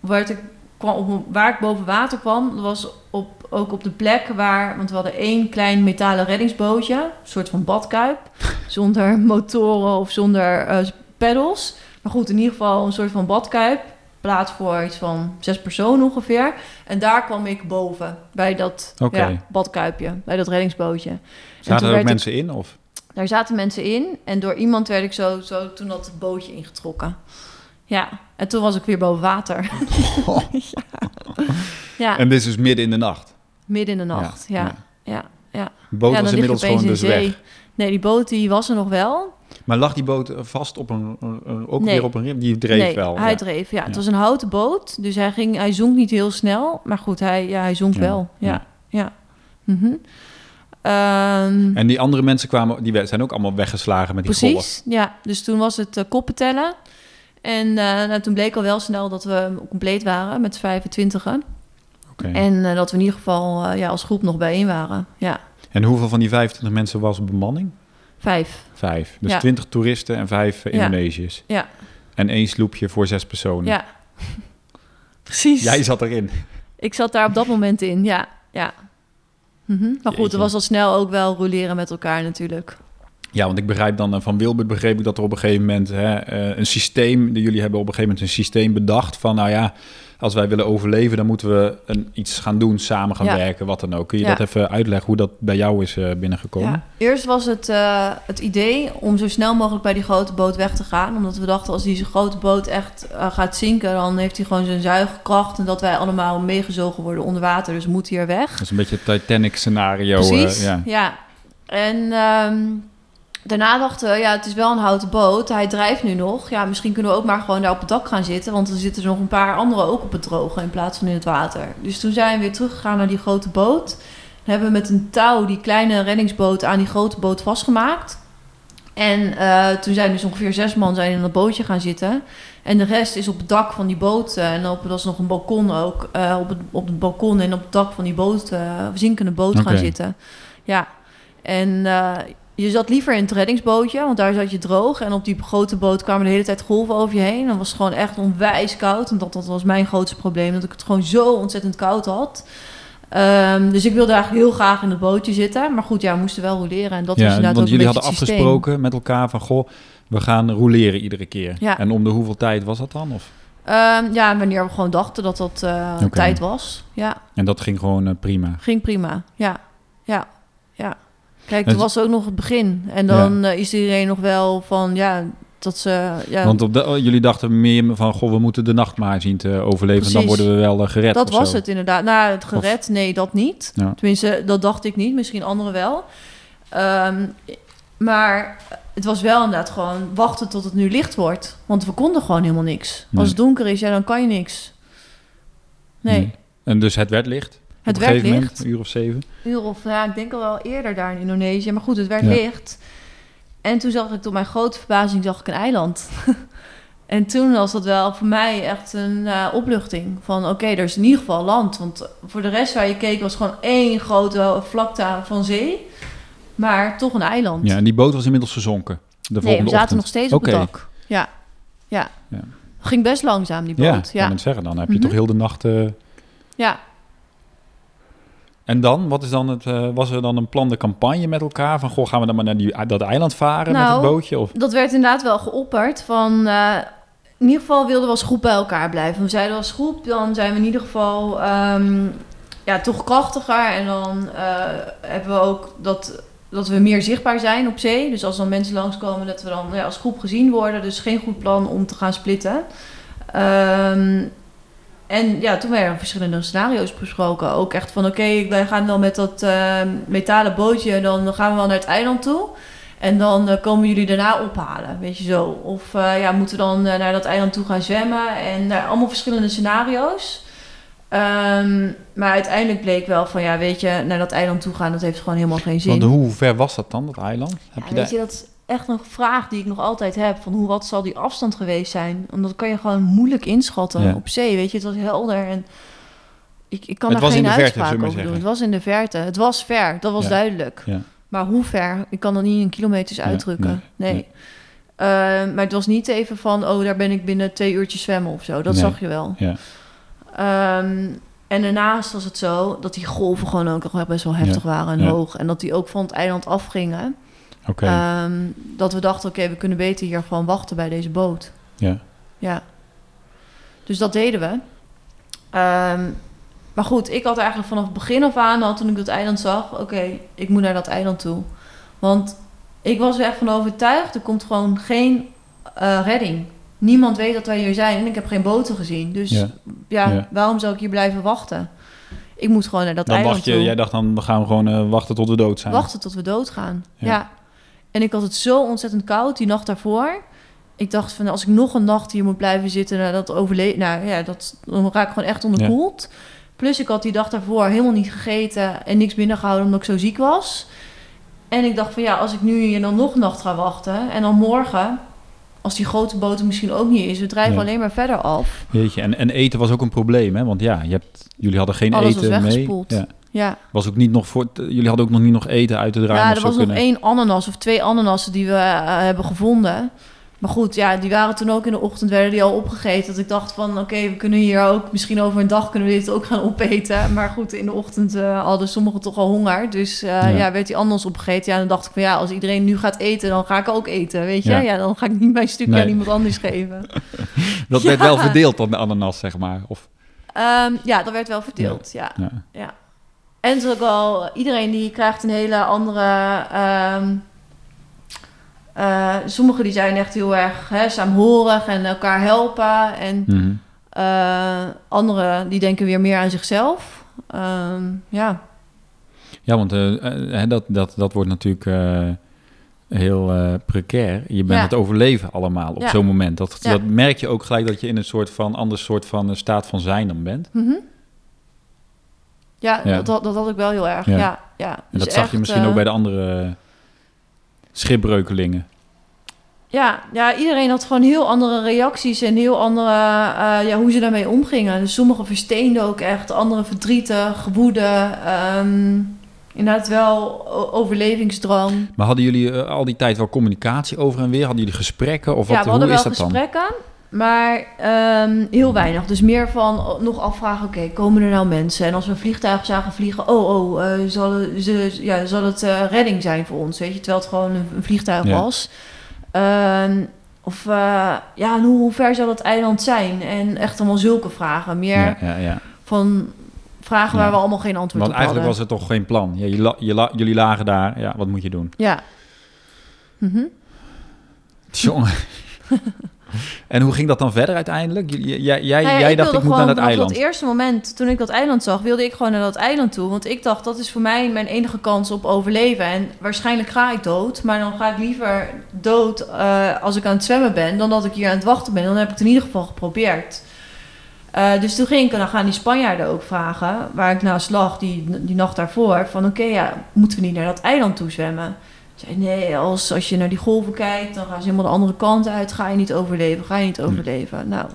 werd ik, kwam op, waar ik boven water kwam, was op, ook op de plek waar... Want we hadden één klein metalen reddingsbootje. Een soort van badkuip. [laughs] zonder motoren of zonder eh pedals. Maar goed, in ieder geval een soort van badkuip. Plaats voor iets van zes personen ongeveer. En daar kwam ik boven. Bij dat ja, badkuipje. Bij dat reddingsbootje. En Zaten er ook ik- mensen in? Of? daar zaten mensen in. En door iemand werd ik zo, zo toen dat bootje ingetrokken. Ja, en toen was ik weer boven water. [laughs] ja. ja, En dit is dus midden in de nacht. midden in de nacht. Ja, ja, ja. De boot ja, was inmiddels gewoon in dus zee. weg. Nee, die boot die was er nog wel. Maar lag die boot vast op een, ook Nee. weer op een riem? Die dreef nee, wel. hij ja. dreef. Ja, het Ja. was een houten boot, dus hij, ging, hij zonk niet heel snel. Maar goed, hij, ja, hij zonk Ja, wel. Ja, ja. ja. Mhm. Ehm, En die andere mensen kwamen, die zijn ook allemaal weggeslagen met die golf. Precies, ja. Dus toen was het eh, koppen tellen. En eh, nou, toen bleek al wel snel dat we compleet waren met 25. Oké. En eh, dat we in ieder geval eh, ja, als groep nog bijeen waren. Ja, En hoeveel van die 25 mensen was bemanning? vijf. Vijf. Dus Ja. 20 toeristen en vijf. Indonesiërs. Ja, En één sloepje voor zes personen. ja. [laughs] Precies. Jij zat erin. Ik zat daar op dat moment in, ja. ja. Mhm. Maar goed, er was al snel ook wel roleren met elkaar natuurlijk. Ja, want ik begrijp dan eh, van Wilbert begreep ik dat er op een gegeven moment hè, eh, een systeem, jullie hebben op een gegeven moment een systeem bedacht van nou ja, als wij willen overleven, dan moeten we een, iets gaan doen, samen gaan Ja. werken, wat dan ook. Kun je Ja. dat even uitleggen hoe dat bij jou is eh, binnengekomen? Ja. Eerst was het het idee om zo snel mogelijk bij die grote boot weg te gaan. Omdat we dachten, als die grote boot echt gaat zinken, dan heeft hij gewoon zijn zuigkracht. En dat wij allemaal meegezogen worden onder water. Dus we moeten hier weg. Dat is een beetje het Titanic scenario. Precies, ja. ja. En ehm, daarna dachten we, ja, het is wel een houten boot. Hij drijft nu nog. Ja, misschien kunnen we ook maar gewoon daar op het dak gaan zitten. Want er zitten er nog een paar anderen ook op het droge in plaats van in het water. Dus toen zijn we weer teruggegaan naar die grote boot. Dan hebben we met een touw die kleine reddingsboot aan die grote boot vastgemaakt. En eh, toen zijn dus ongeveer zes man zijn in dat bootje gaan zitten. En de rest is op het dak van die boot. eh, en op, dat is nog een balkon ook. eh, op, het, op het balkon en op het dak van die boot, eh, zinkende boot gaan zitten. Ja. En je zat liever in het reddingsbootje, want daar zat je droog. En op die grote boot kwamen de hele tijd golven over je heen. Dan was het gewoon echt onwijs koud. En dat, dat was mijn grootste probleem, dat ik het gewoon zo ontzettend koud had. Ehm, dus ik wilde eigenlijk heel graag in het bootje zitten. Maar goed, ja, we moesten wel roleren. En dat was inderdaad want ook een jullie hadden afgesproken met elkaar van goh, we gaan roleren iedere keer. Ja. En om de hoeveel tijd was dat dan? Of? Ehm, ja, wanneer we gewoon dachten dat dat eh, tijd was. Ja, En dat ging gewoon eh, prima. ging prima. Ja, ja, ja. Kijk, Het- toen was ook nog het begin. En dan eh, is iedereen nog wel van, ja, dat ze... Ja, Want op de, oh, jullie dachten meer van, goh, we moeten de nacht maar zien te overleven. Dan Precies. worden we wel eh, gered dat was zo. het inderdaad. Nou, het gered, nee, dat niet. Ja. Tenminste, dat dacht ik niet. Misschien anderen wel. Ehm, maar het was wel inderdaad gewoon wachten tot het nu licht wordt. Want we konden gewoon helemaal niks. Nee. Als het donker is, ja, dan kan je niks. Nee, Nee. En dus het werd licht? Het werd licht. moment, een uur of zeven? uur of, ja, ik denk al wel eerder daar in Indonesië. Maar goed, het werd Ja. licht. En toen zag ik tot mijn grote verbazing zag ik een eiland. [laughs] en toen was dat wel voor mij echt een eh, opluchting. Van oké, er is in ieder geval land. Want voor de rest waar je keek was gewoon één grote vlakte van zee. Maar toch een eiland. Ja, en die boot was inmiddels gezonken. De nee, volgende we zaten ochtend. nog steeds op Oké. het dak. Ja, ja. Ja. Ging best langzaam, die Ja, boot. ik Ja, kan het zeggen. Dan heb je Mhm. toch heel de nacht... ja. En dan, wat is dan het, eh, was er dan een plande campagne met elkaar? Van, goh, gaan we dan maar naar die, dat eiland varen met Nou, het bootje? Of? Dat werd inderdaad wel geopperd. Van, eh, in ieder geval wilden we als groep bij elkaar blijven. We zeiden als groep, dan zijn we in ieder geval ehm, ja, toch krachtiger. En dan eh, hebben we ook dat, dat we meer zichtbaar zijn op zee. Dus als dan mensen langskomen, dat we dan ja, als groep gezien worden. Dus geen goed plan om te gaan splitten. Ehm, en ja, toen werden er verschillende scenario's besproken. Ook echt van, oké, wij gaan dan met dat eh, metalen bootje... dan gaan we wel naar het eiland toe... En dan eh, komen jullie daarna ophalen, weet je zo. Of eh, ja, moeten we dan eh, naar dat eiland toe gaan zwemmen. En nou, allemaal verschillende scenario's. Ehm, maar uiteindelijk bleek wel van, ja, weet je, naar dat eiland toe gaan, dat heeft gewoon helemaal geen zin. Want hoe ver was dat dan, dat eiland? Heb Ja, je weet daar... je, dat is echt een vraag die ik nog altijd heb. Van hoe, wat zal die afstand geweest zijn? Want dat kan je gewoon moeilijk inschatten Ja. op zee, weet je. Het was helder en ik, ik kan Het daar geen uitspraak over doen. Het was in de verte. Het was ver, dat was Ja. duidelijk. Ja. Maar hoe ver? Ik kan dat niet in kilometers uitdrukken. nee, Nee. nee. Eh, maar het was niet even van, oh, daar ben ik binnen twee uurtjes zwemmen of zo. Dat Nee. zag je wel. Ehm, en daarnaast was het zo dat die golven gewoon ook nog best wel heftig waren en hoog. En dat die ook van het eiland afgingen. Ehm, dat we dachten, oké, we kunnen beter hier gewoon wachten bij deze boot. ja. Ja. Dus dat deden we. Ehm, maar goed, ik had eigenlijk vanaf het begin af aan, al toen ik dat eiland zag, oké, ik moet naar dat eiland toe. Want ik was er echt van overtuigd, er komt gewoon geen eh, redding. Niemand weet dat wij hier zijn en ik heb geen boten gezien. Dus Ja. ja, Ja. waarom zou ik hier blijven wachten? Ik moet gewoon naar dat Dan eiland dacht je, toe. jij dacht dan, we gaan gewoon eh, wachten tot we dood zijn. Wachten tot we doodgaan. Ja. Ja. En ik had het zo ontzettend koud die nacht daarvoor. Ik dacht van als ik nog een nacht hier moet blijven zitten, nou, dat overle nou ja, dat dan raak ik gewoon echt onderkoeld. Plus ik had die dag daarvoor helemaal niet gegeten en niks binnengehouden omdat ik zo ziek was. En ik dacht van ja, als ik nu hier dan nog een nacht ga wachten en dan morgen, als die grote boot misschien ook niet is, we drijven alleen maar verder af. Weet je, en, en eten was ook een probleem, hè? Want ja, je hebt, jullie hadden geen Alles was eten mee. weggespoeld. Ja. Ja, Was ook niet nog voor, jullie hadden ook nog niet nog eten uit te draaien. ja er was nog kunnen. één ananas of twee ananassen die we eh, hebben gevonden. Maar goed, ja, die waren toen ook in de ochtend, werden die al opgegeten. Dat ik dacht van, oké, we kunnen hier ook, misschien over een dag kunnen we dit ook gaan opeten. Maar goed, in de ochtend eh, hadden sommigen toch al honger. Dus eh, Ja. ja. werd die ananas opgegeten. Ja, dan dacht ik van, ja, als iedereen nu gaat eten, dan ga ik ook eten, weet je. Ja. Ja, dan ga ik niet mijn stukje Nee. aan iemand anders geven. [laughs] Dat werd wel verdeeld dan de ananas, zeg maar. Of, Ehm, ja, dat werd wel verdeeld, ja. ja. En ook wel, iedereen die krijgt een hele andere. ehm eh, sommigen die zijn echt heel erg hè, saamhorig en elkaar helpen. En Mhm. eh anderen die denken weer meer aan zichzelf. Ehm, ja. Ja, want eh, dat, dat, dat wordt natuurlijk heel eh, precair. Je bent Ja. het overleven allemaal op Ja. zo'n moment. Dat, Ja. dat merk je ook gelijk dat je in een soort van ander soort van staat van zijn dan bent. Mhm. Ja, Ja. Dat, dat, dat had ik wel heel erg. Ja. Ja, ja. En Dus dat zag je misschien eh, ook bij de andere eh, schipbreukelingen. Ja, ja, iedereen had gewoon heel andere reacties en heel andere, eh, ja, hoe ze daarmee omgingen. Dus sommigen versteenden ook echt, anderen verdrietig, woede. ehm, inderdaad wel overlevingsdrang. Maar hadden jullie eh, al die tijd wel communicatie over en weer? Hadden jullie gesprekken? Of ja, wat, we hadden hoe is wel dan? Maar ehm, heel weinig. Dus meer van nog afvragen, oké, komen er nou mensen? En als we een vliegtuig zagen vliegen, oh, oh, eh, zal, het, ze, ja, zal het eh, redding zijn voor ons? Weet je, terwijl het gewoon een, vliegtuig Ja. was. Ehm, of eh, ja, en hoe, hoe ver zal het eiland zijn? En echt allemaal zulke vragen. Meer Ja, ja, ja. van vragen waar we allemaal geen antwoord Want op eigenlijk was hadden. er toch geen plan. Ja, je la- je la- jullie lagen daar. Ja, wat moet je doen? Ja. Mhm. Jongen. [laughs] en hoe ging dat dan verder uiteindelijk? J- Jij, jij, Nou ja, jij ik dacht, ik moet naar dat eiland. dat eerste moment, toen ik dat eiland zag, wilde ik gewoon naar dat eiland toe. Want ik dacht, dat is voor mij mijn enige kans op overleven. En waarschijnlijk ga ik dood. Maar dan ga ik liever dood eh, als ik aan het zwemmen ben, dan dat ik hier aan het wachten ben. Dan heb ik het in ieder geval geprobeerd. Eh, dus toen ging ik dan gaan die Spanjaarden ook vragen, waar ik naast lag die, die nacht daarvoor, van oké, ja, moeten we niet naar dat eiland toe zwemmen? Zei, nee, als, als je naar die golven kijkt, dan gaan ze helemaal de andere kant uit. Ga je niet overleven, ga je niet overleven. Nou,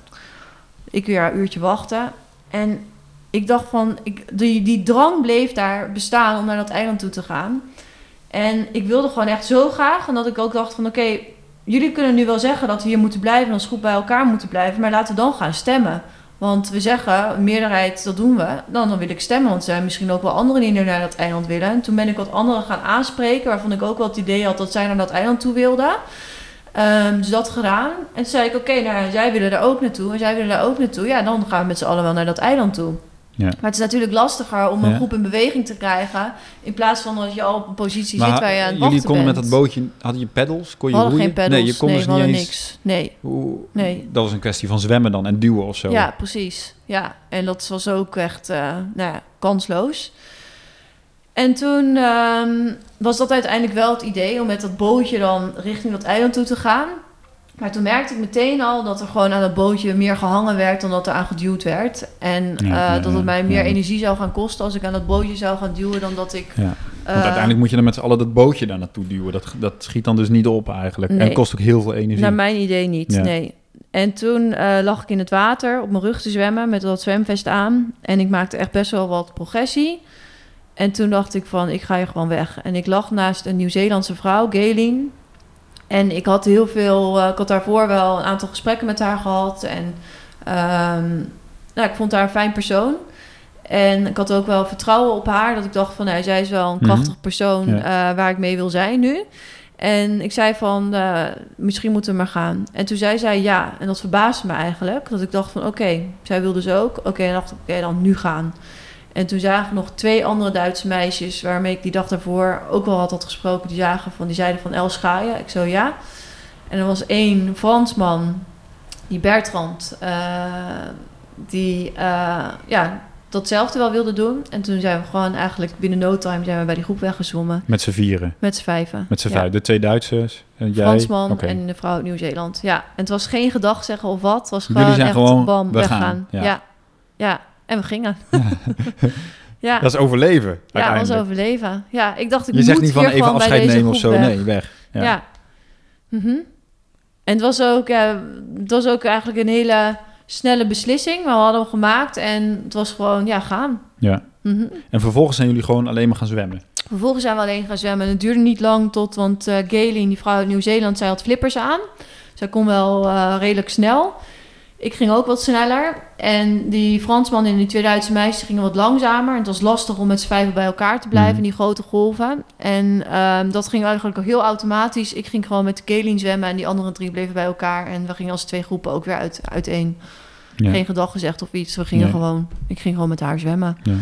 ik weer een uurtje wachten. En ik dacht van, ik, die, die drang bleef daar bestaan om naar dat eiland toe te gaan. En ik wilde gewoon echt zo graag. En dat ik ook dacht van, oké, jullie kunnen nu wel zeggen dat we hier moeten blijven... en als goed bij elkaar moeten blijven. Maar laten we dan gaan stemmen. Want we zeggen, meerderheid, dat doen we. Dan, dan wil ik stemmen, want er zijn misschien ook wel anderen die naar dat eiland willen. En toen ben ik wat anderen gaan aanspreken... waarvan ik ook wel het idee had dat zij naar dat eiland toe wilden... Ehm, dus dat gedaan. En toen zei ik, oké, nou, zij willen daar ook naartoe en zij willen daar ook naartoe. Ja, dan gaan we met z'n allen wel naar dat eiland toe. Ja. Maar het is natuurlijk lastiger om een Ja. groep in beweging te krijgen... in plaats van dat je al op een positie Maar zit waar je aan het jullie konden bent. met dat bootje, hadden je peddels? Kon je hadden roeien? geen peddels. Nee, je kon nee, dus niet eens... niks. Nee, Hoe, nee. Dat was een kwestie van zwemmen dan en duwen of zo. Ja, precies. Ja, en dat was ook echt eh, nou ja, kansloos. En toen ehm, was dat uiteindelijk wel het idee om met dat bootje dan richting dat eiland toe te gaan. Maar toen merkte ik meteen al dat er gewoon aan dat bootje meer gehangen werd dan dat er aan geduwd werd. En Ja, eh, ja, dat het mij meer ja. energie zou gaan kosten als ik aan dat bootje zou gaan duwen dan dat ik... Ja. eh, Want uiteindelijk moet je dan met z'n allen dat bootje daar naartoe duwen. Dat, dat schiet dan dus niet op eigenlijk. En Nee. kost ook heel veel energie. Naar mijn idee niet, Ja. nee. En toen eh, lag ik in het water op mijn rug te zwemmen met dat zwemvest aan. En ik maakte echt best wel wat progressie. En toen dacht ik van, ik ga hier gewoon weg. En ik lag naast een Nieuw-Zeelandse vrouw, Gaylene. En ik had heel veel, eh, ik had daarvoor wel een aantal gesprekken met haar gehad. En ehm, nou, ik vond haar een fijn persoon. En ik had ook wel vertrouwen op haar. Dat ik dacht van, nou, zij is wel een Mhm. krachtig persoon Ja. eh, waar ik mee wil zijn nu. En ik zei van, eh, misschien moeten we maar gaan. En toen zei zij ja. En dat verbaasde me eigenlijk. Dat ik dacht van, oké, zij wil dus ook. Oké, en dacht ik, oké, dan nu gaan. En toen zagen nog twee andere Duitse meisjes... waarmee ik die dag daarvoor ook wel had, had gesproken. Die, zagen van, die zeiden van, je? Ik zo, ja. En er was één Fransman, die Bertrand... eh, die, eh, ja, datzelfde wel wilden doen. En toen zijn we gewoon eigenlijk binnen no time zijn we bij die groep weggezwommen. Met z'n vieren. Met z'n vijven. Met z'n Ja. vijf. De twee Duitsers. En jij. Fransman en de vrouw uit Nieuw-Zeeland. Ja, en het was geen gedag zeggen of wat. Het was Jullie gewoon zijn echt gewoon, bam, we weggaan. gaan, ja. Ja. ja. En we gingen. [laughs] ja, Dat is overleven, ja, was uiteindelijk. overleven. Ja, ik dacht ik Je moet zegt niet van even afscheid nemen of zo. weg. Nee, weg. Ja. Ja. Mhm. En het was, ook, ja, het was ook eigenlijk een hele snelle beslissing. Maar we hadden hem gemaakt en het was gewoon, ja, gaan. Ja. Mhm. En vervolgens zijn jullie gewoon alleen maar gaan zwemmen. Vervolgens zijn we alleen gaan zwemmen. En het duurde niet lang tot, want eh Gaylene, die vrouw uit Nieuw-Zeeland, zij had flippers aan. Zij kon wel eh, redelijk snel. Ik ging ook wat sneller. En die Fransman en die twee Duitse meisjes gingen wat langzamer. En het was lastig om met z'n vijven bij elkaar te blijven, Mhm. in die grote golven. En ehm, dat ging eigenlijk ook heel automatisch. Ik ging gewoon met Gaylene zwemmen en die andere drie bleven bij elkaar. En we gingen als twee groepen ook weer uit, uiteen. Ja. Geen gedag gezegd of iets. We gingen Nee. gewoon, ik ging gewoon met haar zwemmen. Ja.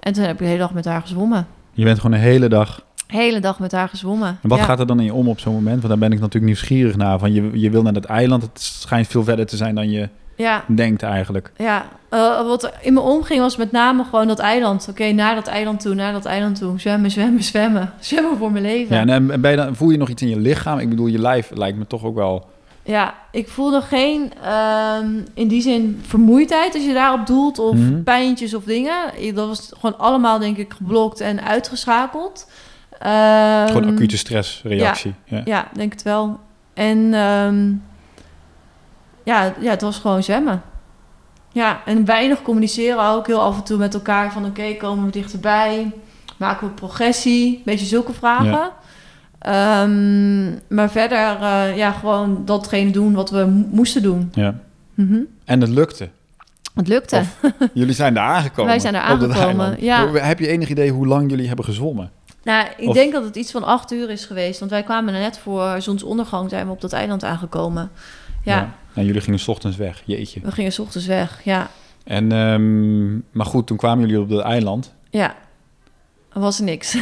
En toen heb ik de hele dag met haar gezwommen. Je bent gewoon een hele dag. Hele dag met haar gezwommen. En wat Ja. gaat er dan in je om op zo'n moment? Want daar ben ik natuurlijk nieuwsgierig naar. Van je, je wil naar dat eiland. Het schijnt veel verder te zijn dan je Ja, denkt eigenlijk. ja. Eh, wat in me omging was met name gewoon dat eiland. Oké, naar dat eiland toe, naar dat eiland toe. Zwemmen, zwemmen, zwemmen. [laughs] Zwemmen voor mijn leven. Ja, en, en ben je dan, voel je nog iets in je lichaam? Ik bedoel, je lijf lijkt me toch ook wel... Ja, ik voelde geen, ehm, in die zin, vermoeidheid als je daarop doelt. Of Mhm. pijntjes of dingen. Dat was gewoon allemaal, denk ik, geblokt en uitgeschakeld. Ehm, gewoon acute stressreactie. Ja. Ja, denk het wel. En ehm, ja, ja, het was gewoon zwemmen. Ja, en weinig communiceren ook. Heel af en toe met elkaar van oké, komen we dichterbij? Maken we progressie? Beetje zulke vragen. Ehm, maar verder, eh, ja, gewoon datgene doen wat we mo- moesten doen. Ja. Mhm. En het lukte. Het lukte. Of- Jullie zijn daar aangekomen. [laughs] Wij zijn er aangekomen, ja. Heb je enig idee hoe lang jullie hebben gezwommen? Nou, ik Of- denk dat het iets van acht uur is geweest. Want wij kwamen net voor zonsondergang zijn we op dat eiland aangekomen. Ja, En jullie gingen 's ochtends weg. Jeetje. we gingen 's ochtends weg. Ja, En, ehm, maar goed, toen kwamen jullie op dat eiland. Ja, er was niks.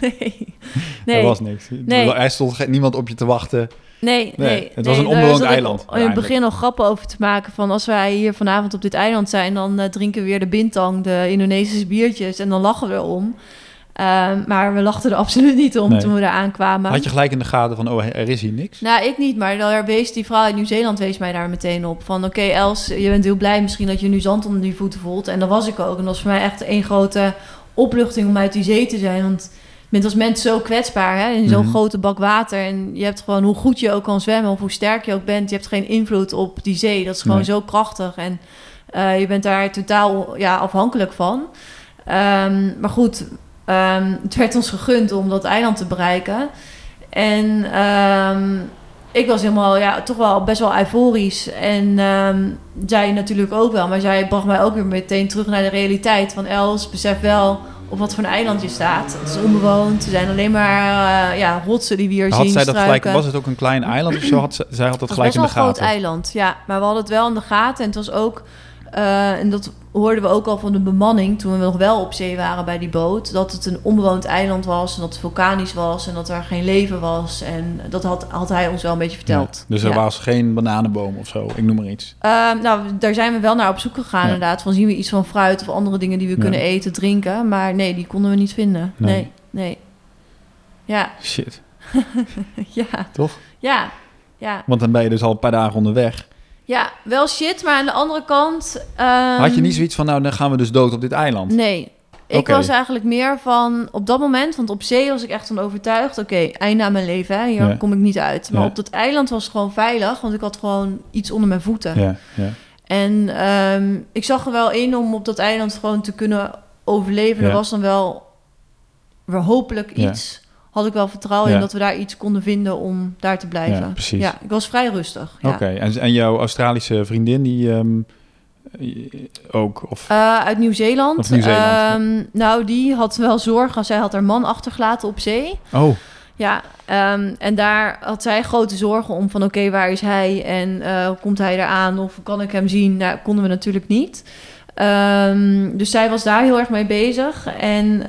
nee. [laughs] Nee. Er was niks. Nee. Er stond niemand op je te wachten. nee, nee, Nee, het was een onbewoond eiland, In het begin nog grappen over te maken van als wij hier vanavond op dit eiland zijn, dan eh, drinken we weer de bintang, de Indonesische biertjes en dan lachen we erom. Ehm, maar we lachten er absoluut niet om Nee. toen we daar aankwamen. Had je gelijk in de gaten van, oh, er is hier niks? Nou, ik niet, maar daar wees die vrouw uit Nieuw-Zeeland wees mij daar meteen op. Van oké, Els, je bent heel blij misschien dat je nu zand onder die voeten voelt. En dat was ik ook. En dat was voor mij echt één grote opluchting om uit die zee te zijn. Want je bent als mens zo kwetsbaar hè? in zo'n Mhm. grote bak water. En je hebt gewoon, hoe goed je ook kan zwemmen of hoe sterk je ook bent, je hebt geen invloed op die zee. Dat is gewoon Nee. zo krachtig. En eh, je bent daar totaal ja, afhankelijk van. Ehm, maar goed, ehm, het werd ons gegund om dat eiland te bereiken. En ehm, ik was helemaal, ja, toch wel best wel euforisch. En ehm, zij natuurlijk ook wel. Maar zij bracht mij ook weer meteen terug naar de realiteit. Van Els, besef wel op wat voor een eiland je staat. Het is onbewoond. Er zijn alleen maar eh, ja, rotsen die we hier Had zien, zij dat gelijk, was het ook een klein eiland of zo? Had zij had dat Het was gelijk in de best wel een groot gaten. eiland, ja. Maar we hadden het wel in de gaten. En het was ook... eh, en dat hoorden we ook al van de bemanning... toen we nog wel op zee waren bij die boot... dat het een onbewoond eiland was... en dat het vulkanisch was... en dat er geen leven was. En dat had, had hij ons wel een beetje verteld. Ja, dus er Ja. was geen bananenboom of zo, ik noem maar iets. Ehm, nou, daar zijn we wel naar op zoek gegaan Ja. inderdaad. Van zien we iets van fruit of andere dingen die we kunnen eten, drinken. Maar nee, die konden we niet vinden. Nee. Nee, nee. Ja, Shit, [laughs] ja, toch? ja, ja. Want dan ben je dus al een paar dagen onderweg. Ja, wel shit, maar aan de andere kant... ehm, Had je niet zoiets van, nou, dan gaan we dus dood op dit eiland? Nee. Ik was eigenlijk meer van op dat moment, want op zee was ik echt van overtuigd. Oké, einde aan mijn leven, hè? hier Ja. kom ik niet uit. Maar Ja. op dat eiland was het gewoon veilig, want ik had gewoon iets onder mijn voeten. Ja, ja. En ehm, ik zag er wel in om op dat eiland gewoon te kunnen overleven. Er was dan wel weer hopelijk iets. Had ik wel vertrouwen in dat we daar iets konden vinden om daar te blijven. Ja, precies. Ja, ik was vrij rustig. Ja. Oké, en, en jouw Australische vriendin, die ehm, eh, ook? Of, Eh, uit Nieuw-Zeeland. Of Nieuw-Zeeland, Ehm, Nou, die had wel zorgen. Zij had haar man achtergelaten op zee. oh, Ja, ehm, en daar had zij grote zorgen om van... oké, waar is hij en eh, komt hij eraan of kan ik hem zien? Nou, konden we natuurlijk niet. Dus zij was daar heel erg mee bezig. En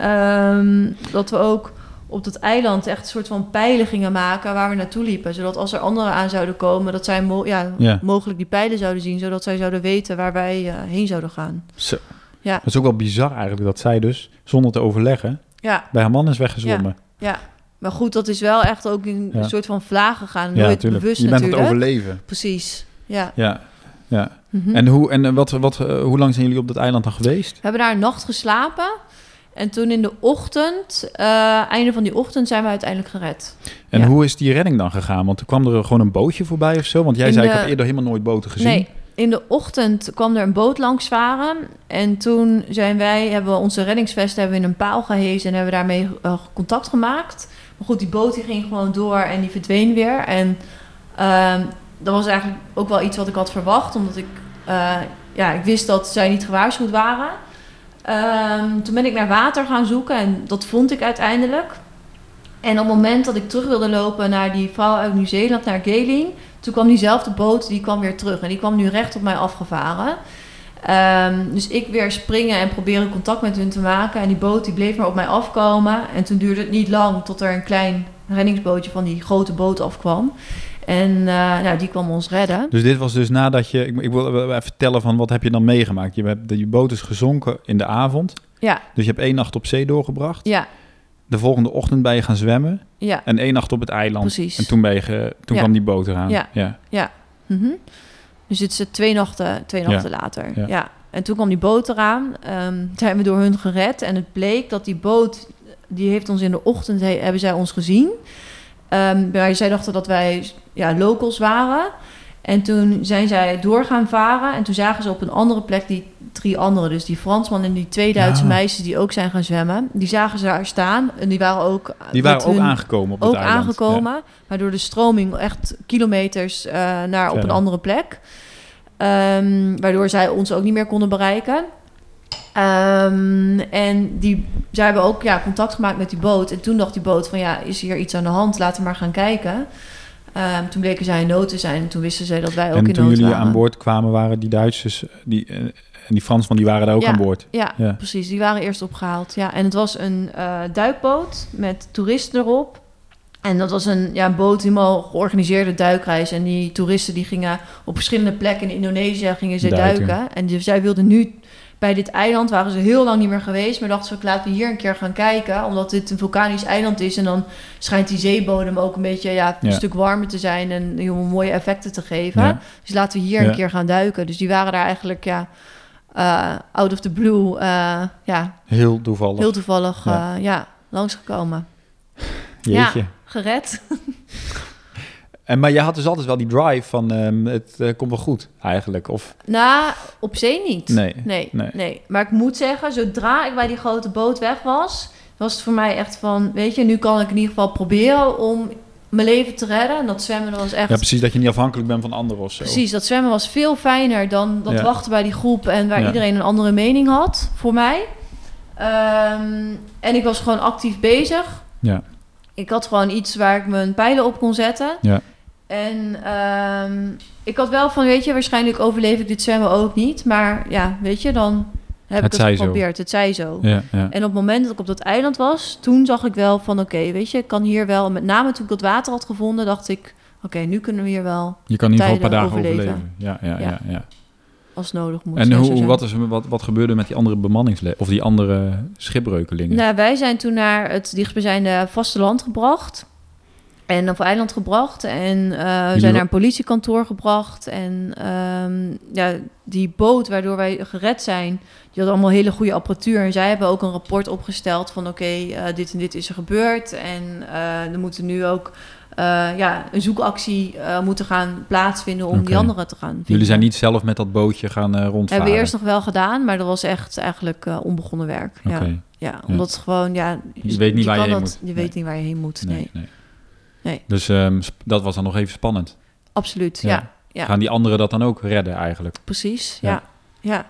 dat we ook op dat eiland echt een soort van pijlen gingen maken... waar we naartoe liepen. Zodat als er anderen aan zouden komen... dat zij mo- ja, Ja. mogelijk die pijlen zouden zien... zodat zij zouden weten waar wij eh, heen zouden gaan. zo. Ja, Dat is ook wel bizar eigenlijk dat zij dus, zonder te overleggen, ja, bij haar man is weggezwommen. ja. Maar goed, dat is wel echt ook in Ja. een soort van vlaag gegaan. Ja, Nooit tuurlijk. bewust Je bent natuurlijk. het overleven. Precies, ja. Ja, ja. Mhm. En, hoe, en wat, wat, eh, hoe lang zijn jullie op dat eiland dan geweest? We hebben daar een nacht geslapen. En toen in de ochtend, eh, einde van die ochtend, zijn we uiteindelijk gered. En Ja. hoe is die redding dan gegaan? Want er kwam er gewoon een bootje voorbij of zo? Want jij In zei, de- ik heb eerder helemaal nooit boten gezien. Nee, in de ochtend kwam er een boot langs varen. En toen zijn wij, hebben we onze reddingsvesten hebben we in een paal gehezen en hebben we daarmee eh, contact gemaakt. Maar goed, die boot die ging gewoon door en die verdween weer. En ehm, dat was eigenlijk ook wel iets wat ik had verwacht, omdat ik, eh, ja, ik wist dat zij niet gewaarschuwd waren. Ehm, toen ben ik naar water gaan zoeken en dat vond ik uiteindelijk. En op het moment dat ik terug wilde lopen naar die vrouw uit Nieuw-Zeeland, naar Geling, toen kwam diezelfde boot, die kwam weer terug. En die kwam nu recht op mij afgevaren. Ehm, dus ik weer springen en proberen contact met hun te maken. En die boot die bleef maar op mij afkomen. En toen duurde het niet lang tot er een klein reddingsbootje van die grote boot afkwam. En eh, nou, die kwam ons redden. Dus dit was dus nadat je... Ik, ik wil even vertellen van wat heb je dan meegemaakt? Je, hebt, je boot is gezonken in de avond. Ja, Dus je hebt één nacht op zee doorgebracht. ja, De volgende ochtend ben je gaan zwemmen. ja. En één nacht op het eiland. Precies. En toen, ben je toen Ja. kwam die boot eraan. Ja. ja. Mhm. Dus dit is het twee nachten, twee Ja. nachten later. Ja. Ja. En toen kwam die boot eraan. Ehm, zijn we door hun gered. En het bleek dat die boot, die heeft ons in de ochtend, he- hebben zij ons gezien. Ehm, maar zij dachten dat wij ja, locals waren. En toen zijn zij door gaan varen. En toen zagen ze op een andere plek die drie anderen. Dus die Fransman en die twee Duitse Ja. meisjes die ook zijn gaan zwemmen. Die zagen ze daar staan. En die waren ook... Die waren ook hun- aangekomen op het ook eiland. aangekomen. Maar door de stroming echt kilometers eh, naar op een andere plek. Ehm, waardoor zij ons ook niet meer konden bereiken. Ehm, en die, zij hebben ook ja, contact gemaakt met die boot. En toen dacht die boot van ja, is hier iets aan de hand? Laten we maar gaan kijken. Ehm, toen bleken zij in nood te zijn. En toen wisten zij dat wij ook En in toen nood jullie waren. aan boord kwamen, waren die Duitsers... Die, eh, en die Fransman, die waren daar ook Ja. aan boord. Ja, Ja. precies. Die waren eerst opgehaald. Ja, en het was een eh, duikboot met toeristen erop. En dat was een ja, boot, helemaal georganiseerde duikreis. En die toeristen die gingen op verschillende plekken in Indonesië gingen ze Duiken. duiken. En die, zij wilden nu bij dit eiland, waren ze heel lang niet meer geweest. Maar dachten ze, laten we hier een keer gaan kijken. Omdat dit een vulkanisch eiland is. En dan schijnt die zeebodem ook een beetje ja, een Ja. stuk warmer te zijn. En heel mooie effecten te geven. Ja. Dus laten we hier Ja. een keer gaan duiken. Dus die waren daar eigenlijk ja, eh, out of the blue eh, ja, Heel toevallig. heel toevallig Ja. ja. ja, langsgekomen. Jeetje. Gered. [laughs] En, maar je had dus altijd wel die drive van ehm, het eh, komt wel goed eigenlijk. Of nou, op zee niet. nee. Nee, Nee. nee. Maar ik moet zeggen, zodra ik bij die grote boot weg was... was het voor mij echt van... weet je, nu kan ik in ieder geval proberen om mijn leven te redden. En dat zwemmen was echt... Ja, precies dat je niet afhankelijk bent van anderen of zo. Precies, dat zwemmen was veel fijner dan dat Ja. wachten bij die groep en waar Ja. iedereen een andere mening had voor mij. Ehm, en ik was gewoon actief bezig. Ja. Ik had gewoon iets waar ik mijn pijlen op kon zetten. Ja. En ehm, ik had wel van, weet je, waarschijnlijk overleef ik dit zwemmen ook niet. Maar ja, weet je, dan heb Het ik het zo. geprobeerd. Het zij zo. Ja, ja. En op het moment dat ik op dat eiland was, toen zag ik wel van, oké, weet je, ik kan hier wel... Met name toen ik dat water had gevonden, dacht ik... Oké, nu kunnen we hier wel Je kan in ieder geval een paar dagen overleven. overleven. Ja, ja, ja. Ja. als nodig moet. En zo hoe, wat, is, wat, wat gebeurde met die andere bemanningsleden of die andere schipbreukelingen? Nou, wij zijn toen naar het dichtstbijzijnde vasteland gebracht. En op eiland gebracht. En eh, zijn naar een politiekantoor gebracht. En ehm, ja, die boot waardoor wij gered zijn, die had allemaal hele goede apparatuur. En zij hebben ook een rapport opgesteld van oké, eh, dit en dit is er gebeurd. En eh, er moeten nu ook ja, een zoekactie moeten gaan plaatsvinden om die anderen te gaan vinden. Jullie zijn niet zelf met dat bootje gaan rondvaren? Hebben we eerst nog wel gedaan, maar dat was echt eigenlijk onbegonnen werk. Ja. Ja, omdat het gewoon, ja... Je weet niet waar je heen dat- moet. Je Nee. weet niet waar je heen moet, nee. Nee, nee. Nee. Dus ehm, dat was dan nog even spannend. Absoluut, Ja. ja. Ja, Gaan die anderen dat dan ook redden eigenlijk? precies, Ja. ja. ja.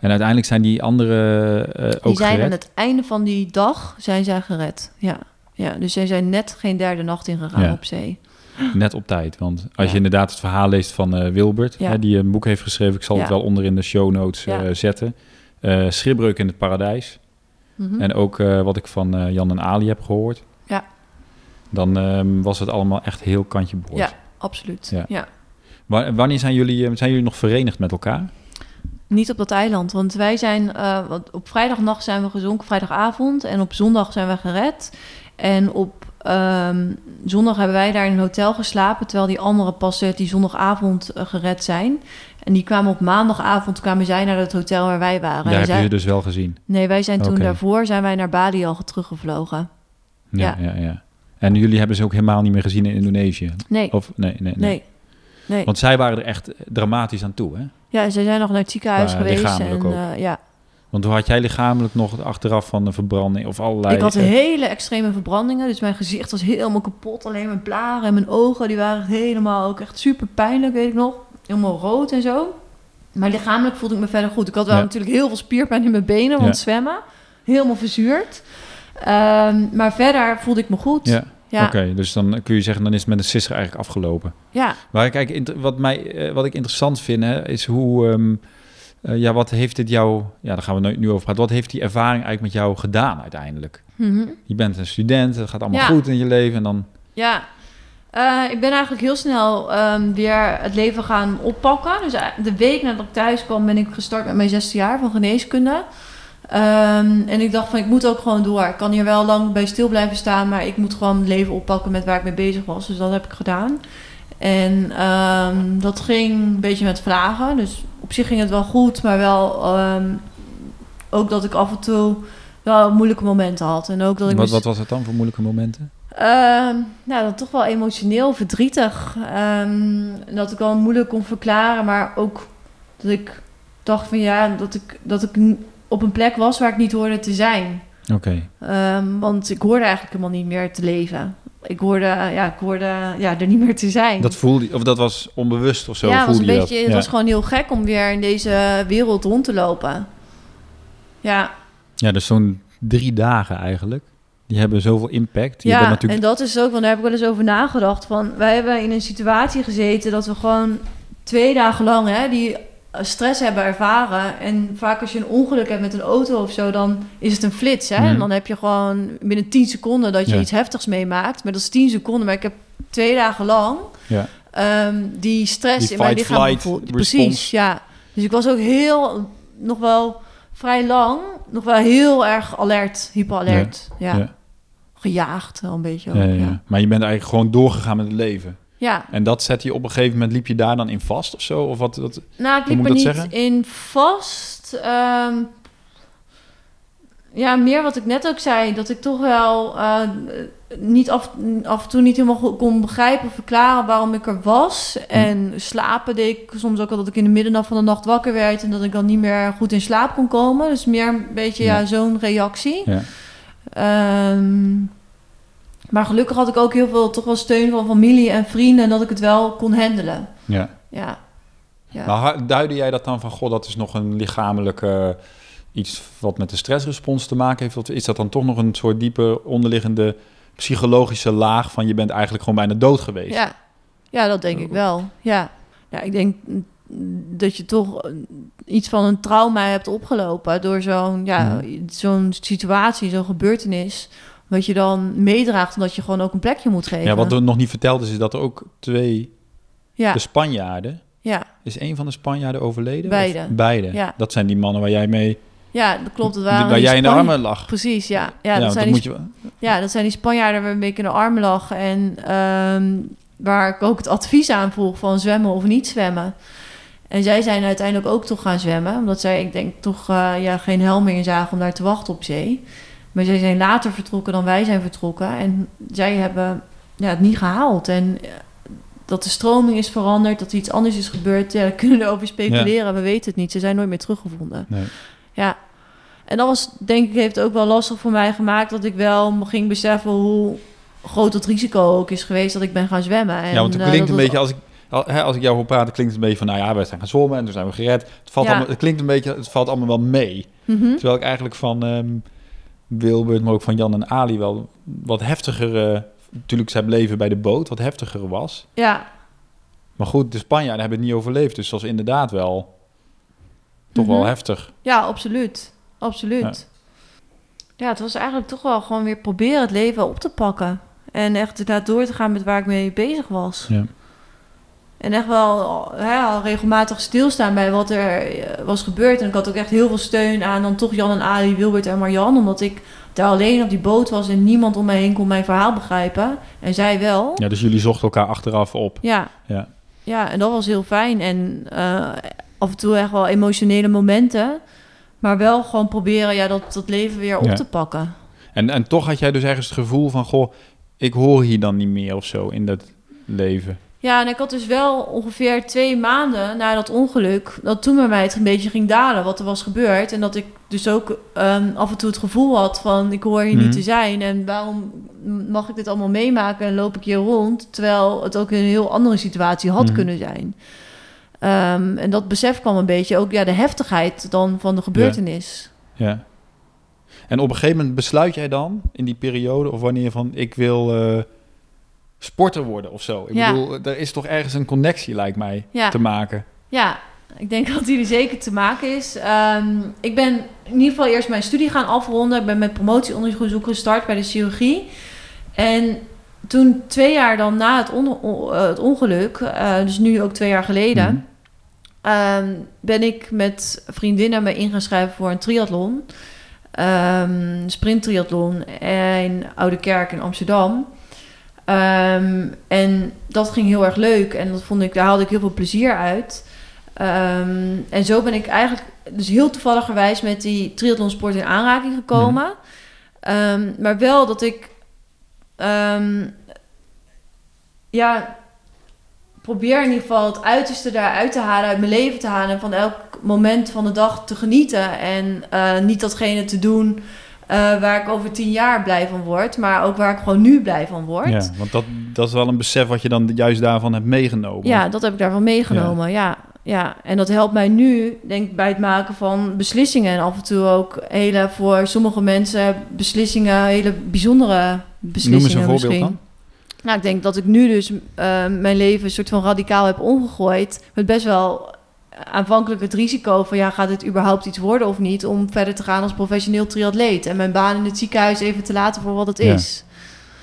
En uiteindelijk zijn die anderen eh, ook Die zijn gered? aan het einde van die dag zijn zij gered, ja. ja. Dus zij zijn net geen derde nacht ingegaan op zee. Net op tijd. Want als je inderdaad het verhaal leest van eh, Wilbert, hè, die een boek heeft geschreven, ik zal het wel onder in de show notes eh, zetten. Schipbreuk in het Paradijs. Mhm. En ook wat ik van Jan en Ali heb gehoord. Ja. Dan ehm, was het allemaal echt heel kantje boord. Ja. Absoluut, Ja. ja. Wa- Wanneer zijn jullie, eh, zijn jullie nog verenigd met elkaar? Niet op dat eiland, want wij zijn eh, op vrijdagnacht zijn we gezonken, vrijdagavond, en op zondag zijn we gered. En op ehm, zondag hebben wij daar in een hotel geslapen, terwijl die anderen pas eh, die zondagavond eh, gered zijn. En die kwamen op maandagavond kwamen zij naar het hotel waar wij waren. Daar En heb je zij- ze dus wel gezien. Nee, wij zijn toen daarvoor zijn wij naar Bali al teruggevlogen. Ja, Ja. ja. Ja, En jullie hebben ze ook helemaal niet meer gezien in Indonesië? Nee, Of nee, nee, nee. nee, nee. Want zij waren er echt dramatisch aan toe, hè? Ja, zij zijn nog naar het ziekenhuis geweest. En, eh, ja. Want hoe had jij lichamelijk nog achteraf van de verbranding of allerlei... Ik had eh, hele extreme verbrandingen. Dus mijn gezicht was helemaal kapot. Alleen mijn blaren en mijn ogen, die waren helemaal ook echt super pijnlijk, weet ik nog. Helemaal rood en zo. Maar lichamelijk voelde ik me verder goed. Ik had wel Ja. natuurlijk heel veel spierpijn in mijn benen, want Ja. zwemmen. Helemaal verzuurd. Ehm, maar verder voelde ik me goed. Ja, ja. oké. dus dan kun je zeggen, dan is het met de sisser eigenlijk afgelopen. ja. Maar kijk, wat, mij, eh, wat ik interessant vind, hè, is hoe... ehm, eh, ja, wat heeft dit jou... Ja, daar gaan we nu- nu over praten. Wat heeft die ervaring eigenlijk met jou gedaan uiteindelijk? Mhm. Je bent een student, het gaat allemaal Ja. goed in je leven en dan... Ja, Eh, ik ben eigenlijk heel snel ehm, weer het leven gaan oppakken. Dus de week nadat ik thuis kwam ben ik gestart met mijn zesde jaar van geneeskunde. Ehm, en ik dacht van ik moet ook gewoon door. Ik kan hier wel lang bij stil blijven staan, maar ik moet gewoon het leven oppakken met waar ik mee bezig was. Dus dat heb ik gedaan. En ehm, dat ging een beetje met vragen. Dus op zich ging het wel goed, maar wel ehm, ook dat ik af en toe wel moeilijke momenten had. En ook dat ik Wat, wat was het dan voor moeilijke momenten? Nou, dan toch wel emotioneel, verdrietig. Dat ik wel moeilijk kon verklaren, maar ook dat ik dacht van ja, dat ik, dat ik op een plek was waar ik niet hoorde te zijn. Oké. Ehm, want ik hoorde eigenlijk helemaal niet meer te leven. Ik hoorde, ja, ik hoorde ja, er niet meer te zijn. Dat voelde je- of dat was onbewust of zo ja, het was een je beetje, dat? het ja. was gewoon heel gek om weer in deze wereld rond te lopen. Ja, ja, dus zo'n drie dagen eigenlijk. Die hebben zoveel impact. Je ja, bent natuurlijk... en dat is ook, want daar heb ik wel eens over nagedacht. Van, wij hebben in een situatie gezeten dat we gewoon twee dagen lang hè, die stress hebben ervaren. En vaak als je een ongeluk hebt met een auto of zo, dan is het een flits. Hè? Mhm. En dan heb je gewoon binnen 10 seconden dat je Ja. iets heftigs meemaakt. Maar dat is 10 seconden. Maar ik heb twee dagen lang Ja. ehm, die stress Die in mijn lichaam gevoeld. Precies, ja. Dus ik was ook heel, nog wel vrij lang, nog wel heel erg alert, hyperalert. Ja. Ja. Gejaagd wel een beetje. Ook. Maar je bent eigenlijk gewoon doorgegaan met het leven. Ja, En dat zet je op een gegeven moment, liep je daar dan in vast of zo? Of wat, wat? nou, ik liep moet er niet dat zeggen? in vast. Ehm, ja, meer wat ik net ook zei, dat ik toch wel eh, niet af, af en toe niet helemaal kon begrijpen of verklaren waarom ik er was. Hm. En slapen deed ik soms ook al dat ik in de middernacht van de nacht wakker werd en dat ik dan niet meer goed in slaap kon komen. Dus meer een beetje ja, Ja. zo'n reactie. Ja. Ehm, maar gelukkig had ik ook heel veel toch wel steun van familie en vrienden en dat ik het wel kon handelen. Ja. Ja. ja. Maar duidde jij dat dan van, goh, dat is nog een lichamelijke iets wat met de stressrespons te maken heeft? Of is dat dan toch nog een soort diepe onderliggende psychologische laag van je bent eigenlijk gewoon bijna dood geweest? Ja, ja dat denk ik wel. Ja. ja, ik denk dat je toch eh, iets van een trauma hebt opgelopen door zo'n ja, zo'n situatie, zo'n gebeurtenis. Wat je dan meedraagt omdat je gewoon ook een plekje moet geven. Ja, wat er nog niet verteld is, is dat er ook twee, ja, de Spanjaarden, ja, is een van de Spanjaarden overleden? Beide. Of beide. Ja. Dat zijn die mannen waar jij mee, ja, dat klopt. Dat waren waar jij in de armen lag. Precies, ja. Ja, dat, zijn dat die, moet je, ja, dat zijn die Spanjaarden waar een beetje in de armen lag. En ehm, waar ik ook het advies aan vroeg van zwemmen of niet zwemmen. En zij zijn uiteindelijk ook toch gaan zwemmen. Omdat zij, ik denk, toch eh, ja, geen helm meer zagen om daar te wachten op zee. Maar zij zijn later vertrokken dan wij zijn vertrokken. En zij hebben ja, het niet gehaald. En eh, dat de stroming is veranderd, dat er iets anders is gebeurd. Ja, daar kunnen we erover speculeren. We weten het niet. Ze zijn nooit meer teruggevonden. nee. Ja. En dat was, denk ik, heeft ook wel lastig voor mij gemaakt dat ik wel ging beseffen hoe groot het risico ook is geweest dat ik ben gaan zwemmen. En, ja, want het eh, klinkt een beetje, als ik, als ik jou hoor praten, klinkt het een beetje van, nou ja, wij zijn gaan zwemmen en toen zijn we gered. Het, valt Ja. allemaal, het klinkt een beetje, het valt allemaal wel mee. Mhm. Terwijl ik eigenlijk van ehm Wilbert, maar ook van Jan en Ali wel wat heftiger, eh, natuurlijk zijn leven bij de boot, wat heftiger was. Ja, Maar goed, de Spanjaarden hebben het niet overleefd, dus dat was inderdaad wel toch wel Mhm. heftig. ja, absoluut. Absoluut. Ja. het was eigenlijk toch wel gewoon weer proberen het leven op te pakken. En echt inderdaad door te gaan met waar ik mee bezig was. Ja. En echt wel hè, al regelmatig stilstaan bij wat er eh, was gebeurd. En ik had ook echt heel veel steun aan dan toch Jan en Ali, Wilbert en Marjan. Omdat ik daar alleen op die boot was en niemand om mij heen kon mijn verhaal begrijpen. En zij wel. Ja, dus jullie zochten elkaar achteraf op. Ja, Ja. ja en dat was heel fijn. En eh, af en toe echt wel emotionele momenten. Maar wel gewoon proberen ja, dat, dat leven weer op Ja. te pakken. En, en toch had jij dus ergens het gevoel van... Goh, ik hoor hier dan niet meer of zo in dat leven. Ja, en ik had dus wel ongeveer twee maanden na dat ongeluk... dat toen bij mij het een beetje ging dalen wat er was gebeurd. En dat ik dus ook ehm, af en toe het gevoel had van... ik hoor hier Mhm. niet te zijn en waarom mag ik dit allemaal meemaken... en loop ik hier rond, terwijl het ook in een heel andere situatie had Mhm. kunnen zijn. Ehm, en dat besef kwam een beetje ook ja, de heftigheid dan van de gebeurtenis. Ja. En op een gegeven moment besluit jij dan in die periode... of wanneer van ik wil eh, sporter worden of zo. Ik Ja. bedoel, er is toch ergens een connectie, lijkt mij, Ja. te maken. Ja, ik denk dat die er zeker te maken is. Ehm, ik ben in ieder geval eerst mijn studie gaan afronden. Ik ben met promotieonderzoek gestart bij de chirurgie. En toen twee jaar dan na het, on- eh, het ongeluk, eh, dus nu ook twee jaar geleden... Mhm. ehm, ben ik met vriendinnen me in gaan schrijven voor een triathlon. Ehm sprinttriathlon in Oude Kerk in Amsterdam. Ehm, en dat ging heel erg leuk en dat vond ik, daar haalde ik heel veel plezier uit. Ehm, en zo ben ik eigenlijk dus heel toevalligerwijs met die triathlonsport in aanraking gekomen. Ehm, maar wel dat ik ja, probeer in ieder geval het uiterste daaruit te halen, uit mijn leven te halen. En van elk moment van de dag te genieten. En eh, niet datgene te doen waar ik over tien jaar blij van word. Maar ook waar ik gewoon nu blij van word. Ja, want dat, dat is wel een besef wat je dan juist daarvan hebt meegenomen. Ja, dat heb ik daarvan meegenomen. Ja. ja, en dat helpt mij nu, denk ik, bij het maken van beslissingen. En af en toe ook hele, voor sommige mensen, beslissingen, hele bijzondere beslissingen Noem eens een voorbeeld misschien. dan. Nou, ik denk dat ik nu dus eh, mijn leven een soort van radicaal heb omgegooid. Met best wel aanvankelijk het risico van... ja, gaat dit überhaupt iets worden of niet... om verder te gaan als professioneel triatleet. En mijn baan in het ziekenhuis even te laten voor wat het Ja. is.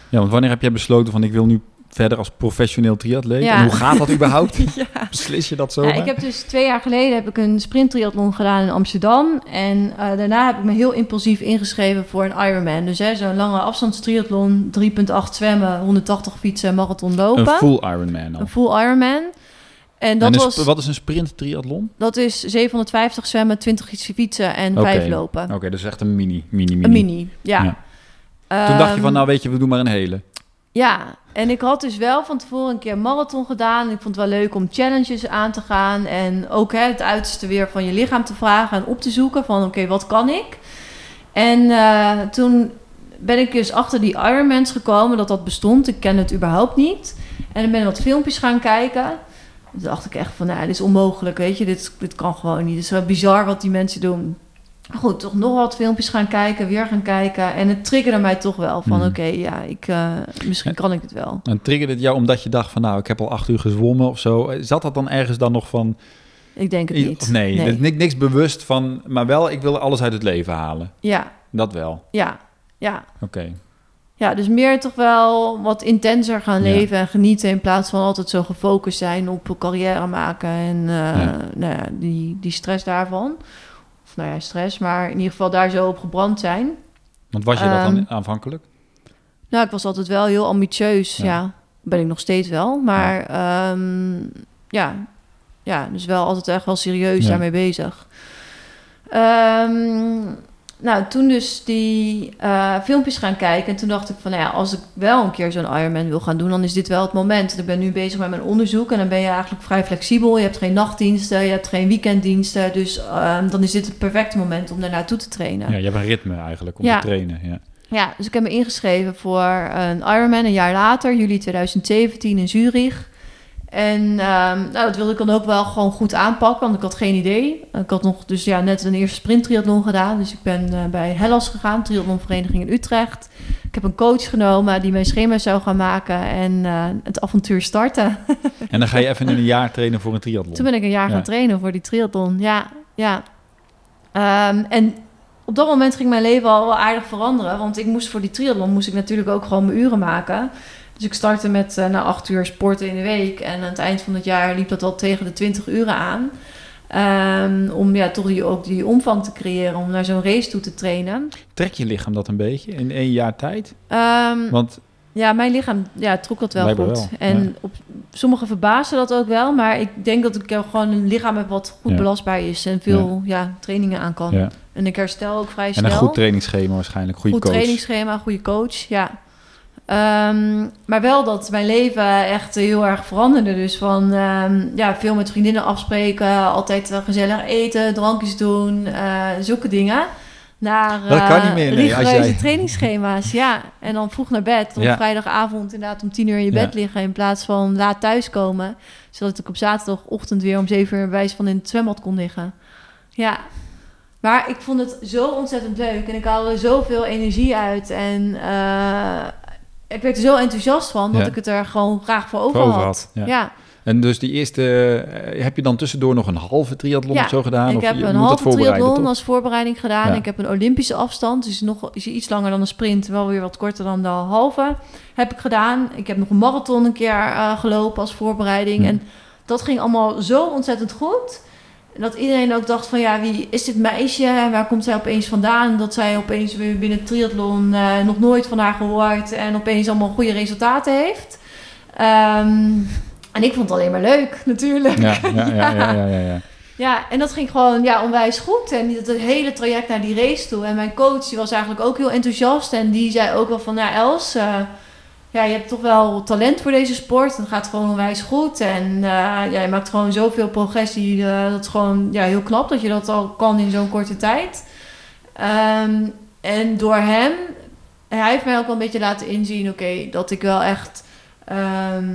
Ja, want wanneer heb jij besloten van ik wil nu verder als professioneel triatleet? Ja. En hoe gaat dat [laughs] überhaupt? ja. Beslis je dat zo? Ja, ik heb dus twee jaar geleden heb ik een sprinttriathlon gedaan in Amsterdam. En eh, daarna heb ik me heel impulsief ingeschreven voor een Ironman. Dus hè, zo'n lange afstandstriathlon, 3,8 zwemmen, 180 fietsen, marathon lopen. Een full Ironman al. Een full Ironman. En dat, en was, wat is een sprint triathlon? dat is 750 zwemmen, 20 fietsen en Oké. 5 lopen. Oké, dus echt een mini, mini, mini. Een mini, ja. Ja. Toen dacht je van, Ehm, nou weet je, we doen maar een hele. Ja, en ik had dus wel van tevoren een keer een marathon gedaan. Ik vond het wel leuk om challenges aan te gaan. En ook hè, het uiterste weer van je lichaam te vragen en op te zoeken van oké, wat kan ik? En eh, toen ben ik dus achter die Ironmans gekomen, dat dat bestond. Ik ken het überhaupt niet. En dan ben ik wat filmpjes gaan kijken. Toen dacht ik echt van, nou, dit is onmogelijk, weet je. Dit, dit kan gewoon niet. Het is wel bizar wat die mensen doen. Goed, toch nog wat filmpjes gaan kijken, weer gaan kijken. En het triggerde mij toch wel van, Mhm. oké, ja, ik, eh, misschien kan ik het wel. En triggerde het jou omdat je dacht van, nou, ik heb al acht uur gezwommen of zo. Zat dat dan ergens dan nog van... Ik denk het niet. Nee, nee. Niks, niks bewust van, maar wel, ik wil alles uit het leven halen. Ja, Dat wel. ja, ja. Oké. Ja, dus meer toch wel wat intenser gaan Ja. leven en genieten... in plaats van altijd zo gefocust zijn op carrière maken... en eh, Ja. Nou ja, die, die stress daarvan. Of nou ja, stress, maar in ieder geval daar zo op gebrand zijn. Want was je dat dan Ehm, aanvankelijk? Nou, ik was altijd wel heel ambitieus, Ja. Ben ik nog steeds wel, maar ehm, ja. ja, dus wel altijd echt wel serieus daarmee bezig. Ehm, nou, toen dus die eh, filmpjes gaan kijken. En toen dacht ik van, nou ja, als ik wel een keer zo'n Ironman wil gaan doen... dan is dit wel het moment. Ik ben nu bezig met mijn onderzoek... en dan ben je eigenlijk vrij flexibel. Je hebt geen nachtdiensten, je hebt geen weekenddiensten. Dus ehm, dan is dit het perfecte moment om daar naartoe te trainen. Ja, je hebt een ritme eigenlijk om Ja. te trainen. Ja. Ja, dus ik heb me ingeschreven voor een Ironman een jaar later, juli 2017 in Zurich. En ehm, nou, dat wilde ik dan ook wel gewoon goed aanpakken, want ik had geen idee. Ik had nog dus ja, net een eerste sprinttriathlon gedaan. Dus ik ben eh, bij Hellas gegaan, triathlonvereniging in Utrecht. Ik heb een coach genomen die mijn schema zou gaan maken en eh, het avontuur starten. [laughs] En dan ga je even in een jaar trainen voor een triathlon. Toen ben ik een jaar Ja. gaan trainen voor die triathlon. Ja, ja. Ehm, en op dat moment ging mijn leven al wel aardig veranderen. Want ik moest voor die triathlon moest ik natuurlijk ook gewoon mijn uren maken. Dus ik startte met uh, na acht uur sporten in de week. En aan het eind van het jaar liep dat al tegen de 20 uren aan. Um, om ja, toch die, ook die omvang te creëren, om naar zo'n race toe te trainen. Trek je lichaam dat een beetje in één jaar tijd? Um, Want ja, mijn lichaam ja, trok dat wel goed. wel, En ja. op, sommigen verbazen dat ook wel. Maar ik denk dat ik gewoon een lichaam heb wat goed Ja. belastbaar is. En veel ja. trainingen aan kan. En ik herstel ook vrij En snel. een goed trainingsschema waarschijnlijk, goede goed coach. trainingsschema, goede coach, ja. Ehm, maar wel dat mijn leven echt heel erg veranderde. Dus van ehm, ja, veel met vriendinnen afspreken, altijd gezellig eten, drankjes doen, eh, zulke dingen. Naar Dat kan niet meer, nee, rigoureuze jij- trainingsschema's, ja. En dan vroeg naar bed, op Ja. vrijdagavond inderdaad om tien uur in je Ja. bed liggen... in plaats van laat thuiskomen. Zodat ik op zaterdagochtend weer om zeven uur wijze van in het zwembad kon liggen. Ja, maar ik vond het zo ontzettend leuk en ik haalde er zoveel energie uit. En eh, ik werd er zo enthousiast van dat Ja. ik het er gewoon graag voor over, Voor over had. had, ja. Ja. En dus die eerste, eh, heb je dan tussendoor nog een halve triathlon Ja, of zo gedaan? ik of heb je een halve triathlon als voorbereiding gedaan. Ja. Ik heb een Olympische afstand, dus nog is iets langer dan een sprint, wel weer wat korter dan de halve. Heb ik gedaan. Ik heb nog een marathon een keer eh, gelopen als voorbereiding. Ja. En dat ging allemaal zo ontzettend goed. Dat iedereen ook dacht van ja, wie is dit meisje en waar komt zij opeens vandaan? Dat zij opeens weer binnen triathlon eh, nog nooit van haar gehoord en opeens allemaal goede resultaten heeft. Ehm, en ik vond het alleen maar leuk, [laughs] natuurlijk. Ja, ja, ja, ja, ja, ja, [laughs] ja. En dat ging gewoon ja, onwijs goed. En het hele traject naar die race toe. En mijn coach die was eigenlijk ook heel enthousiast. En die zei ook wel van, ja Els, eh, ja, je hebt toch wel talent voor deze sport. Het gaat gewoon onwijs goed. En eh, ja, je maakt gewoon zoveel progressie. eh, dat is gewoon ja, heel knap dat je dat al kan in zo'n korte tijd. Ehm, en door hem, hij heeft mij ook wel een beetje laten inzien, oké, dat ik wel echt ehm,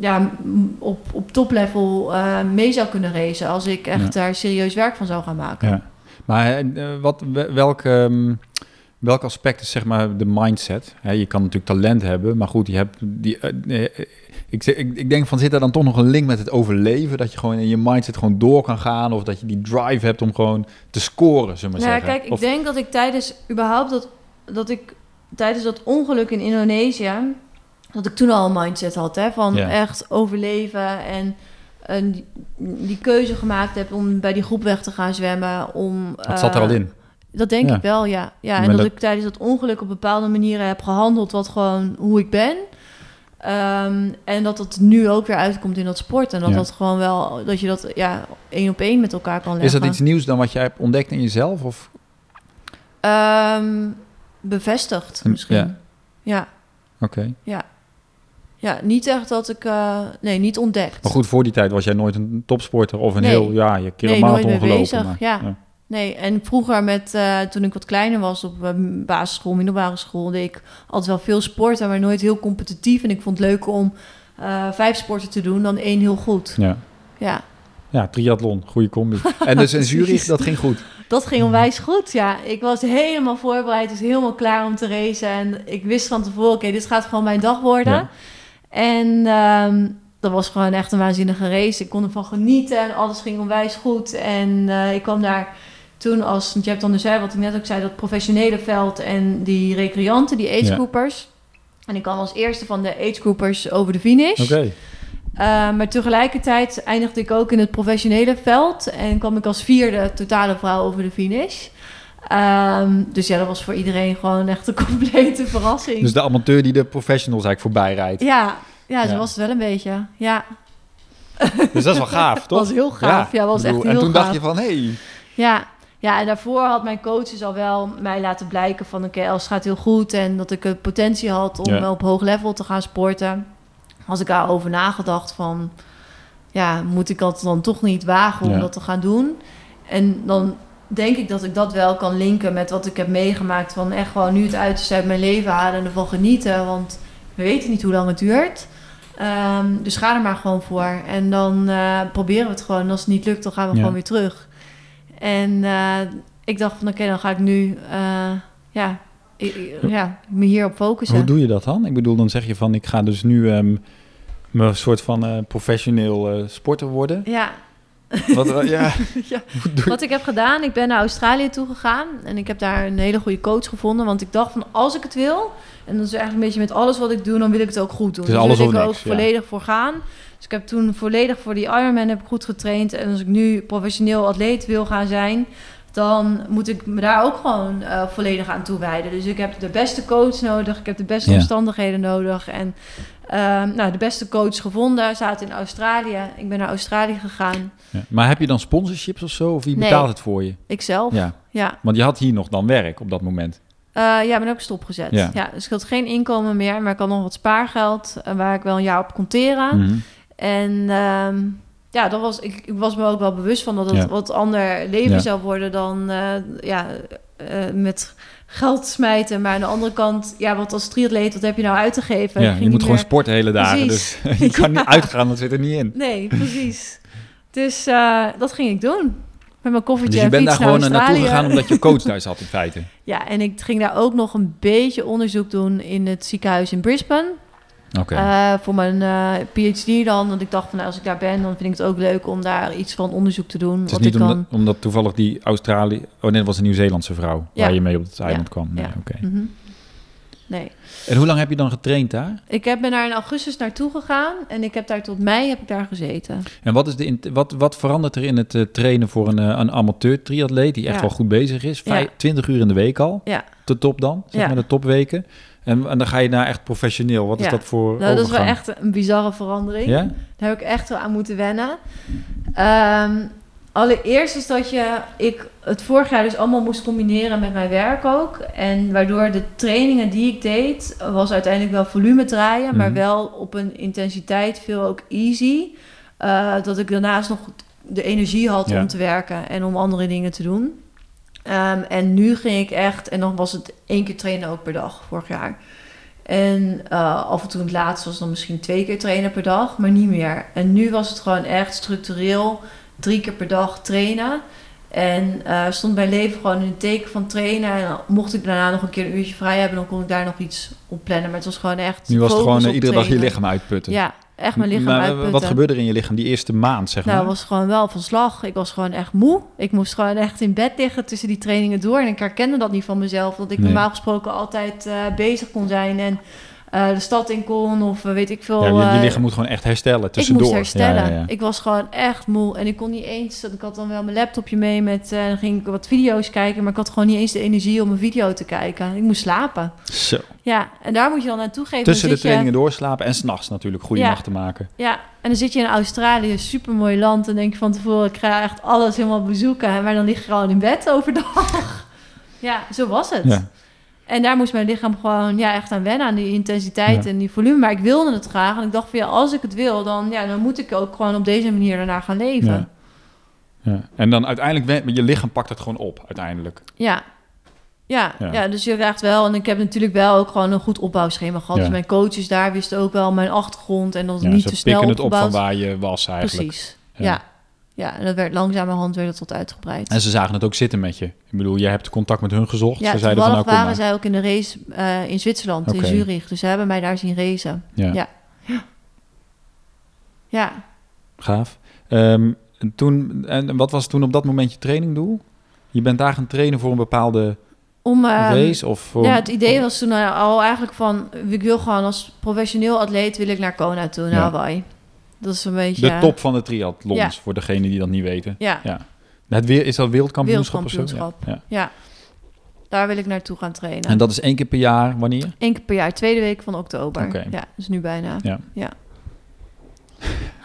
ja, op, op toplevel eh, mee zou kunnen racen als ik echt daar serieus werk van zou gaan maken. Ja. Maar wat, wel- welk, ehm, welk aspect is zeg maar de mindset? Je kan natuurlijk talent hebben, maar goed, je hebt die. eh, eh, ik, ik, ik denk van zit er dan toch nog een link met het overleven? Dat je gewoon in je mindset gewoon door kan gaan, of dat je die drive hebt om gewoon te scoren, zullen we Nou, ja, zeggen. kijk, ik Of- denk dat ik tijdens überhaupt dat, dat ik tijdens dat ongeluk in Indonesië, dat ik toen al een mindset had, hè, van Ja. echt overleven en die, die keuze gemaakt heb om bij die groep weg te gaan zwemmen. Om, dat zat er al eh, in. Dat denk Ja. ik wel, ja. ja en Maar dat, dat- ik tijdens dat ongeluk op bepaalde manieren heb gehandeld wat gewoon hoe ik ben. Ehm, en dat het nu ook weer uitkomt in dat sport. En dat Ja. dat gewoon wel, dat je dat ja, één op één met elkaar kan leggen. Is dat iets nieuws dan wat jij hebt ontdekt in jezelf? Of? Ehm, bevestigd misschien. ja. Ja. Oké. ja. niet echt dat ik... eh, nee, niet ontdekt. Maar goed, voor die tijd was jij nooit een topsporter of een Nee. heel, ja, je keer Nee, gelopen. bezig, maar- ja. Nee, en vroeger met, eh, toen ik wat kleiner was op eh, basisschool, middelbare school, deed ik altijd wel veel sporten, maar nooit heel competitief. En ik vond het leuker om eh, vijf sporten te doen dan één heel goed. ja. Ja, Ja, triathlon, goede combi. [laughs] En dus in Zurich, dat ging goed. dat ging onwijs goed. Ja, ik was helemaal voorbereid, dus helemaal klaar om te racen. En ik wist van tevoren, oké, dit gaat gewoon mijn dag worden. Ja. En ehm, dat was gewoon echt een waanzinnige race. Ik kon ervan genieten en alles ging onwijs goed. En eh, ik kwam daar toen als, want je hebt dan dus, hè, wat ik net ook zei, dat professionele veld en die recreanten, die age Ja. groupers. En ik kwam als eerste van de age groupers over de finish. Oké. Uh, maar tegelijkertijd eindigde ik ook in het professionele veld en kwam ik als vierde totale vrouw over de finish. Ehm, dus ja, dat was voor iedereen gewoon echt een [laughs] complete verrassing. Dus de amateur die de professionals eigenlijk voorbij rijdt. ja, ja, zo Ja. was het wel een beetje. Ja, Dus dat is wel gaaf, [laughs] toch? was heel gaaf. Ja, was Ik bedoel, echt En heel toen gaaf. dacht je van, hé, hey, Ja. Ja, en daarvoor had mijn coach dus al wel mij laten blijken van... oké, Els gaat heel goed en dat ik een potentie had om Ja. op hoog level te gaan sporten. Als ik daarover nagedacht van... ja, moet ik dat dan toch niet wagen om Ja. dat te gaan doen? En dan denk ik dat ik dat wel kan linken met wat ik heb meegemaakt... van echt gewoon nu het uiterste uit mijn leven halen en ervan genieten. Want we weten niet hoe lang het duurt... Ehm, dus ga er maar gewoon voor. En dan eh, proberen we het gewoon. En als het niet lukt, dan gaan we Ja. gewoon weer terug. En eh, ik dacht van, oké, dan ga ik nu eh, ja, ik- ja, me hierop focussen. hoe doe je dat dan? Ik bedoel, dan zeg je van, ik ga dus nu ehm me een soort van eh, professioneel sporter worden. Ja, Wat, ja. [laughs] Ja. [laughs] Wat ik heb gedaan, ik ben naar Australië toe gegaan en ik heb daar een hele goede coach gevonden. Want ik dacht van als ik het wil, en dat is eigenlijk een beetje met alles wat ik doe, dan wil ik het ook goed doen. Is dus alles wil ik er niks, ook ja. volledig voor gaan. Dus ik heb toen volledig voor die Ironman heb ik goed getraind. En als ik nu professioneel atleet wil gaan zijn, dan moet ik me daar ook gewoon eh, volledig aan toewijden. Dus ik heb de beste coach nodig, ik heb de beste Ja. omstandigheden nodig. En ehm, nou, de beste coach gevonden, zaten in Australië. Ik ben naar Australië gegaan. Ja. Maar heb je dan sponsorships of zo? Of wie Nee. betaalt het voor je? Ikzelf. Ja. ja. Want je had hier nog dan werk op dat moment. Eh, ja, ben ook stopgezet. Ja. Ja. dus ik had geen inkomen meer, maar ik had nog wat spaargeld eh, waar ik wel een jaar op kon teren. Mhm. En ehm, ja, dat was, ik, ik was me ook wel bewust van dat het Ja. wat ander leven Ja. zou worden dan eh, ja, eh, met geld smijten. Maar aan de andere kant, ja, wat als triatleet, wat heb je nou uit te geven? Ja, je moet gewoon sporten hele dagen. Precies. Dus [laughs] je kan niet [laughs] uitgaan, dat zit er niet in. Nee, precies. Dus eh, dat ging ik doen. Met mijn koffertje Dus je en bent daar naar gewoon naartoe gegaan omdat je coach [laughs] daar zat in feite. Ja, en ik ging daar ook nog een beetje onderzoek doen in het ziekenhuis in Brisbane. Eh, voor mijn eh, PhD dan. Want ik dacht van nou, als ik daar ben, dan vind ik het ook leuk om daar iets van onderzoek te doen. het is wat niet ik kan. omdat, omdat toevallig die Australië... Oh nee, dat was een Nieuw-Zeelandse vrouw Ja. waar je mee op het Ja. eiland kwam. Nee, Ja. oké. Mhm. Nee. En hoe lang heb je dan getraind daar? Ik heb, ben daar in augustus naartoe gegaan en ik heb daar tot mei heb ik daar gezeten. En wat, is de, wat, wat verandert er in het eh, trainen voor een, een amateur triatleet die echt Ja. wel goed bezig is? Vijf, Ja. 20 uur in de week al, Ja, de top dan, zeg Ja. maar de topweken. En, en dan ga je naar echt professioneel. Wat is dat voor nou, dat is wel echt een bizarre verandering. Ja? Daar heb ik echt wel aan moeten wennen. Ehm, allereerst is dat je, ik het vorig jaar dus allemaal moest combineren met mijn werk ook. En waardoor de trainingen die ik deed, was uiteindelijk wel volume draaien, maar Mhm. wel op een intensiteit veel ook easy. Eh, dat ik daarnaast nog de energie had Ja. om te werken en om andere dingen te doen. Ehm, en nu ging ik echt, en dan was het één keer trainen ook per dag vorig jaar. En eh, af en toe het laatste was dan misschien twee keer trainen per dag, maar niet meer. En nu was het gewoon echt structureel drie keer per dag trainen. En eh, stond mijn leven gewoon in het teken van trainen. En mocht ik daarna nog een keer een uurtje vrij hebben, dan kon ik daar nog iets op plannen. Maar het was gewoon echt. Nu was het gewoon eh, iedere dag je lichaam uitputten. Ja, echt mijn lichaam maar, uitputten. Wat gebeurde er in je lichaam die eerste maand, zeg Nou, maar? was gewoon wel van slag. Ik was gewoon echt moe. Ik moest gewoon echt in bed liggen tussen die trainingen door. En ik herkende dat niet van mezelf. Dat ik Nee. normaal gesproken altijd eh, bezig kon zijn en eh, de stad in kon of eh, weet ik veel. ja, je, je eh, lichaam moet gewoon echt herstellen ik tussendoor. moest herstellen. Ja, ja, ja. Ik was gewoon echt moe. En ik kon niet eens... Ik had dan wel mijn laptopje mee met... eh, dan ging ik wat video's kijken. Maar ik had gewoon niet eens de energie om een video te kijken. Ik moest slapen. Zo. Ja, en daar moet je dan naartoe geven. Tussen de je- trainingen doorslapen en s'nachts natuurlijk goede Ja. nachten maken. Ja, en dan zit je in Australië, super mooi land. En denk je van tevoren, ik ga echt alles helemaal bezoeken. Maar dan lig je gewoon in bed overdag. [laughs] ja, zo was het. En daar moest mijn lichaam gewoon ja, echt aan wennen, aan die intensiteit Ja. en die volume. Maar ik wilde het graag. En ik dacht van ja, als ik het wil, dan, ja, dan moet ik ook gewoon op deze manier daarna gaan leven. Ja. Ja. En dan uiteindelijk, je lichaam pakt het gewoon op uiteindelijk. Ja. Ja, Ja. ja. dus je krijgt wel... En ik heb natuurlijk wel ook gewoon een goed opbouwschema gehad. Dus mijn coaches daar wisten ook wel mijn achtergrond... en dat het niet te snel pikken het op opgebouwd. van waar je was eigenlijk. Precies, Ja. Ja. en dat werd langzamerhand weer dat tot uitgebreid. En ze zagen het ook zitten met je. Ik bedoel, jij hebt contact met hun gezocht. ja, ze zeiden van nou waren maar. zij ook in de race eh, in Zwitserland, in Zurich. Dus ze hebben mij daar zien racen. Ja, Ja. Ja, gaaf. Ehm, en, toen, en wat was toen op dat moment je trainingdoel? Je bent daar gaan trainen voor een bepaalde om... ehm, race? Of voor, ja, het idee was toen al eigenlijk van... Ik wil gewoon als professioneel atleet wil ik naar Kona toe, naar Ja. Hawaii. Dat is een beetje... de top van de triathlons, Ja. voor degenen die dat niet weten. Ja, Ja. Het weer, is dat wereldkampioenschap, of zo? Ja. ja. Daar wil ik naartoe gaan trainen. En dat is één keer per jaar, wanneer? Eén keer per jaar, tweede week van oktober. Oké. Ja, dus nu bijna. Ja. Ja.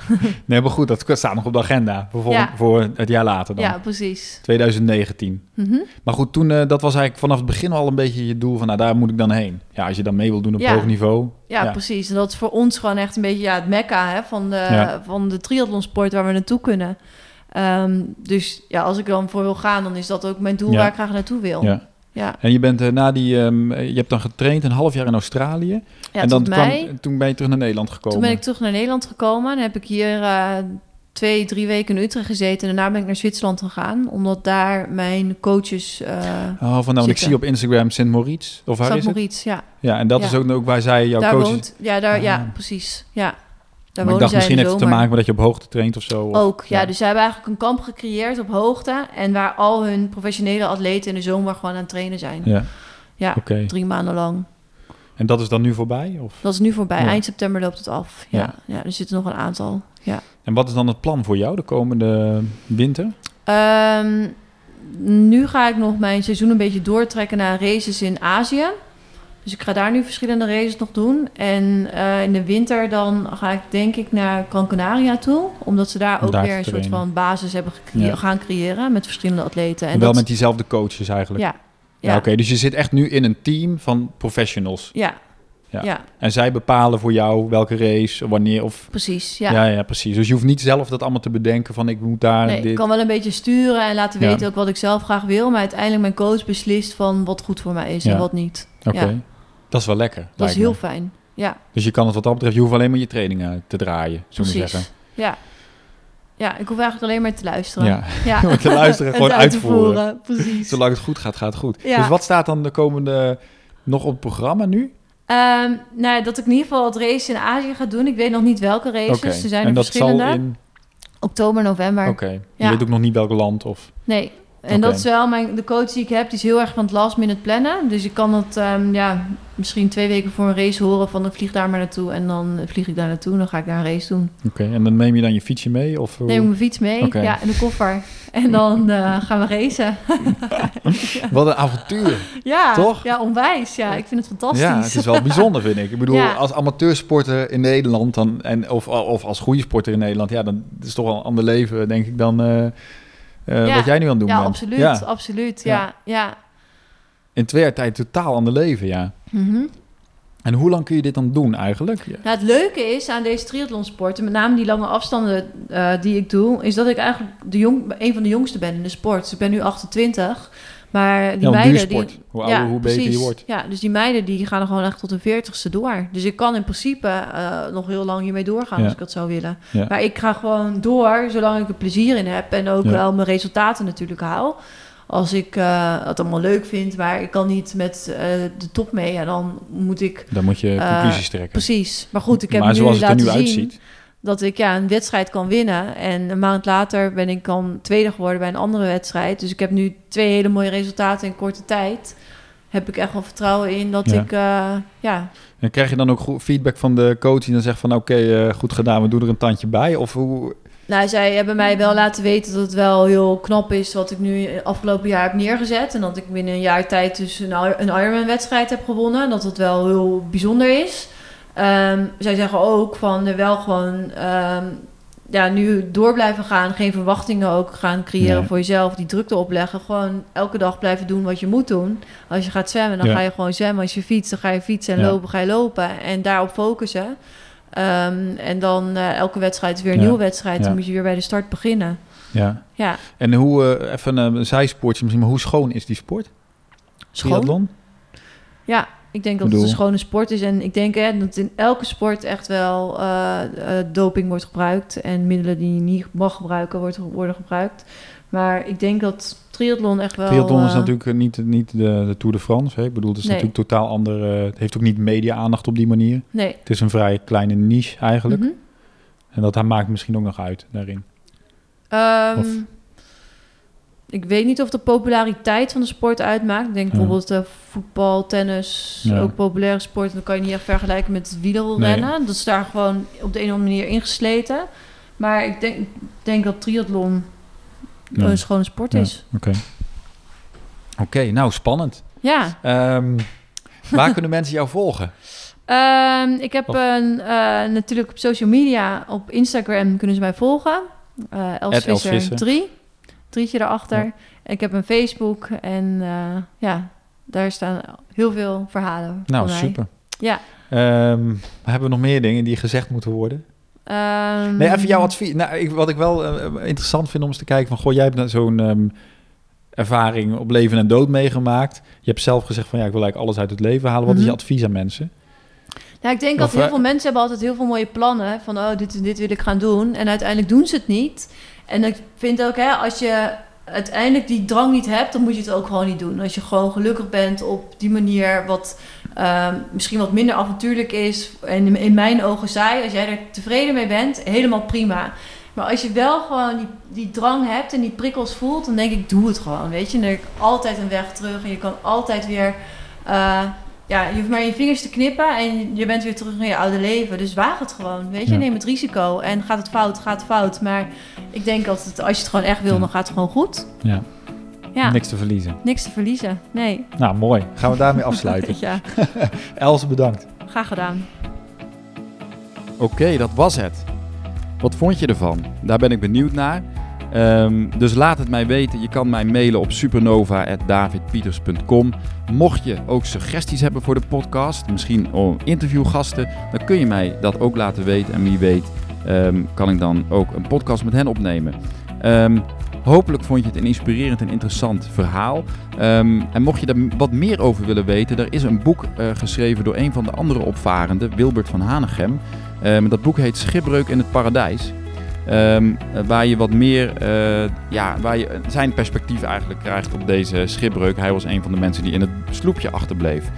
[laughs] Nee, maar goed, dat staat nog op de agenda voor, Ja. voor het jaar later dan. Ja, precies. 2019. Mhm. Maar goed, toen, eh, dat was eigenlijk vanaf het begin al een beetje je doel van, nou, daar moet ik dan heen. Ja, als je dan mee wil doen op Ja. hoog niveau. Ja, Ja. precies. En dat is voor ons gewoon echt een beetje ja, het mekka hè, van, de, van de triathlonsport waar we naartoe kunnen. Ehm, dus ja, als ik dan voor wil gaan, dan is dat ook mijn doel waar ik graag naartoe wil. Ja. Ja. En je bent eh, na die, ehm, eh, je hebt dan getraind een half jaar in Australië. Ja, en dan kwam, mei. toen ben je terug naar Nederland gekomen. Toen ben ik terug naar Nederland gekomen. Dan heb ik hier eh, twee, drie weken in Utrecht gezeten. En daarna ben ik naar Zwitserland gegaan. Omdat daar mijn coaches... eh Oh, van nou, ik zie op Instagram Sint Moritz. Of waar het? Moritz, ja. Ja, en dat Ja. is ook, ook waar zij jouw daar coach is. woont. Ja, daar, Ah. ja, precies. Ja. Daar maar ik dacht misschien heeft het te maken met dat je op hoogte traint of zo. of- Ook, ja. Dus zij hebben eigenlijk een kamp gecreëerd op hoogte. En waar al hun professionele atleten in de zomer gewoon aan het trainen zijn. Ja, Ja, oké. drie maanden lang. En dat is dan nu voorbij? Of? Dat is nu voorbij. Ja. Eind september loopt het af. Ja, Ja. ja. er zitten nog een aantal. Ja. En wat is dan het plan voor jou de komende winter? Ehm, nu ga ik nog mijn seizoen een beetje doortrekken naar races in Azië. Dus ik ga daar nu verschillende races nog doen. En eh, in de winter dan ga ik denk ik naar Gran Canaria toe. Omdat ze daar ook daar weer een soort van basis hebben Ja. gaan creëren met verschillende atleten. En En wel dat, met diezelfde coaches eigenlijk? Ja, Ja, ja, oké. Dus je zit echt nu in een team van professionals. ja, Ja. ja. En zij bepalen voor jou welke race, wanneer of... precies. Ja. Ja. ja, precies. Dus je hoeft niet zelf dat allemaal te bedenken van ik moet daar Nee, dit... ik kan wel een beetje sturen en laten Ja. weten ook wat ik zelf graag wil. Maar uiteindelijk mijn coach beslist van wat goed voor mij is en wat niet. Oké. Dat is wel lekker. Dat is heel me. fijn. Ja, Dus je kan het wat dat betreft, je hoeft alleen maar je trainingen te draaien, zo moet je zeggen. Ja. ja, ik hoef eigenlijk alleen maar te luisteren. Ja. [laughs] Ja. [laughs] Te luisteren, En gewoon te uitvoeren. voeren, Precies. Zolang het goed gaat, gaat het goed. Ja. Dus wat staat dan de komende nog op het programma nu? Ehm, nou, dat ik in ieder geval het race in Azië ga doen. Ik weet nog niet welke races. Oké. Er zijn en er dat verschillende. zal in... Oktober, november. Oké. Je Ja. weet ook nog niet welk land of... Nee. En dat is wel mijn, de coach die ik heb, die is heel erg van het last minute plannen. Dus ik kan het ehm, ja, misschien twee weken voor een race horen van ik vlieg daar maar naartoe. En dan vlieg ik daar naartoe en dan ga ik daar een race doen. Oké. En dan neem je dan je fietsje mee? Of hoe- Neem ik mijn fiets mee, ja, in de koffer. En dan eh, gaan we racen. [laughs] Wat een avontuur. Ja, Toch? Ja, onwijs. Ja, ik vind het fantastisch. Ja, het is wel bijzonder, vind ik. Ik bedoel, Ja. als amateursporter in Nederland dan, en, of, of als goede sporter in Nederland, ja, dan is het toch wel een ander leven, denk ik, dan eh, eh, Ja. wat jij nu aan het doen Ja, bent. absoluut. Ja, Absoluut, Ja. ja. in twee jaar tijd totaal ander leven, ja. Mhm. En hoe lang kun je dit dan doen eigenlijk? Ja. Nou, het leuke is aan deze triathlonsporten, met name die lange afstanden eh, die ik doe, is dat ik eigenlijk de jong, een van de jongste ben in de sport. Dus ik ben nu 28, maar die Ja, meiden die... Hoe ouder, hoe beter je wordt. Ja, dus die meiden die gaan er gewoon echt tot hun veertigste door. Dus ik kan in principe eh, nog heel lang hiermee doorgaan Ja. als ik dat zou willen. Ja. Maar ik ga gewoon door zolang ik er plezier in heb en ook Ja. wel mijn resultaten natuurlijk haal. Als ik eh, het allemaal leuk vind, maar ik kan niet met eh, de top mee, ja, dan moet ik Dan moet je conclusies trekken. Precies. Maar goed, ik heb maar nu zoals het er laten nu zien uitziet. Dat ik ja, een wedstrijd kan winnen. En een maand later ben ik dan tweede geworden bij een andere wedstrijd. Dus ik heb nu twee hele mooie resultaten in korte tijd. Heb ik echt wel vertrouwen in dat Ja. ik, eh, ja... En krijg je dan ook feedback van de coach die dan zegt van oké, eh, goed gedaan, we doen er een tandje bij? Of hoe... Nou, zij hebben mij wel laten weten dat het wel heel knap is wat ik nu afgelopen jaar heb neergezet. En dat ik binnen een jaar tijd dus een, een Ironman-wedstrijd heb gewonnen. Dat het wel heel bijzonder is. Ehm, zij zeggen ook van er wel gewoon ehm, ja, nu door blijven gaan. Geen verwachtingen ook gaan creëren Nee. voor jezelf. Die drukte opleggen. Gewoon elke dag blijven doen wat je moet doen. Als je gaat zwemmen, dan Ja. ga je gewoon zwemmen. Als je fietst, dan ga je fietsen. En Ja. lopen, ga je lopen. En daarop focussen. Ehm, en dan eh, elke wedstrijd is weer een Ja. nieuwe wedstrijd. Dan moet je weer bij de start beginnen. Ja. Ja, En hoe, eh, even een zijspoortje misschien, maar hoe schoon is die sport? schoon. Triathlon? Ja, ik denk dat Bedoel- het een schone sport is. En ik denk hè, dat in elke sport echt wel eh, eh, doping wordt gebruikt. En middelen die je niet mag gebruiken wordt, worden gebruikt. Maar ik denk dat triathlon echt wel... Triathlon is eh, natuurlijk niet, niet de, de Tour de France. Hè? Ik bedoel, het is Nee. natuurlijk totaal ander. het heeft ook niet media-aandacht op die manier. Nee. Het is een vrij kleine niche eigenlijk. Mhm. En dat maakt misschien ook nog uit daarin. Of- Ik weet niet of de populariteit van de sport uitmaakt. Ik denk Ja. bijvoorbeeld eh, voetbal, tennis, Ja. ook populaire sport. Dan kan je niet echt vergelijken met wielrennen. Dat is daar gewoon op de een of andere manier ingesleten. Maar ik denk, denk dat triathlon Ja. een schone sport Ja. is. Oké. Oké, nou spannend. Ja. Ehm, waar kunnen mensen jou volgen? Ehm, ik heb een, eh, natuurlijk op social media, op Instagram kunnen ze mij volgen. Eh Els Visser. 3. Drietje erachter. Ja. Ik heb een Facebook en eh, ja, daar staan heel veel verhalen Nou, super. Ja. Ehm, hebben we nog meer dingen die gezegd moeten worden? Ehm, Nee, even jouw advies. Nou, ik, wat ik wel eh, interessant vind om eens te kijken van... Goh, jij hebt nou zo'n ehm, ervaring op leven en dood meegemaakt. Je hebt zelf gezegd van... Ja, ik wil eigenlijk alles uit het leven halen. Wat is je Mhm. advies aan mensen? Ja, ik denk Of, dat heel eh, veel mensen hebben altijd heel veel mooie plannen. Van, oh, dit dit wil ik gaan doen. En uiteindelijk doen ze het niet. En ik vind ook, hè, als je uiteindelijk die drang niet hebt... dan moet je het ook gewoon niet doen. Als je gewoon gelukkig bent op die manier... wat ehm, misschien wat minder avontuurlijk is en in mijn ogen saai. Als jij er tevreden mee bent, helemaal prima. Maar als je wel gewoon die, die drang hebt en die prikkels voelt, dan denk ik, doe het gewoon. Weet je, en er is altijd een weg terug en je kan altijd weer. eh, ja, je hoeft maar je vingers te knippen en je bent weer terug in je oude leven. Dus waag het gewoon. Weet je, Ja. neem het risico. En gaat het fout, gaat het fout. Maar ik denk altijd, als je het gewoon echt wil, dan gaat het gewoon goed. Ja, Ja, niks, niks te verliezen. te verliezen. Nee. Nou, mooi. Gaan we daarmee afsluiten. [laughs] ja, [laughs] Els, bedankt. graag gedaan. Oké, dat was het. Wat vond je ervan? Daar ben ik benieuwd naar. Ehm, dus laat het mij weten. Je kan mij mailen op supernova.davidpieters.com. Mocht je ook suggesties hebben voor de podcast, misschien interviewgasten, dan kun je mij dat ook laten weten. En wie weet ehm, kan ik dan ook een podcast met hen opnemen. Ehm, hopelijk vond je het een inspirerend en interessant verhaal. En mocht je er wat meer over willen weten, er is een boek eh, geschreven door een van de andere opvarenden, Wilbert van Hanegem. Dat boek heet Schipbreuk in het Paradijs. Ehm, eh, waar je wat meer, eh, ja, waar je zijn perspectief eigenlijk krijgt op deze schipbreuk. Hij was een van de mensen die in het sloepje achterbleef.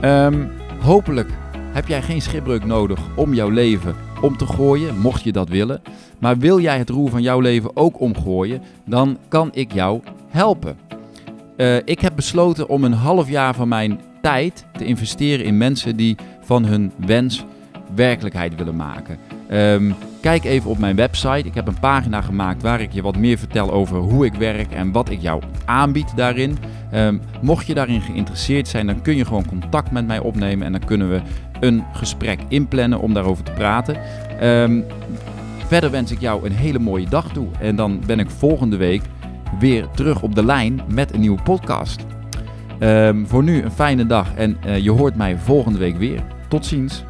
Ehm, hopelijk heb jij geen schipbreuk nodig om jouw leven om te gooien, mocht je dat willen. Maar wil jij het roer van jouw leven ook omgooien, dan kan ik jou helpen. Eh, ik heb besloten om een half jaar van mijn tijd te investeren in mensen die van hun wens werkelijkheid willen maken. Ehm, kijk even op mijn website. Ik heb een pagina gemaakt waar ik je wat meer vertel over hoe ik werk en wat ik jou aanbied daarin. Ehm, mocht je daarin geïnteresseerd zijn, dan kun je gewoon contact met mij opnemen en dan kunnen we een gesprek inplannen om daarover te praten. Ehm, verder wens ik jou een hele mooie dag toe en dan ben ik volgende week weer terug op de lijn met een nieuwe podcast. Ehm, voor nu een fijne dag en eh, je hoort mij volgende week weer. Tot ziens.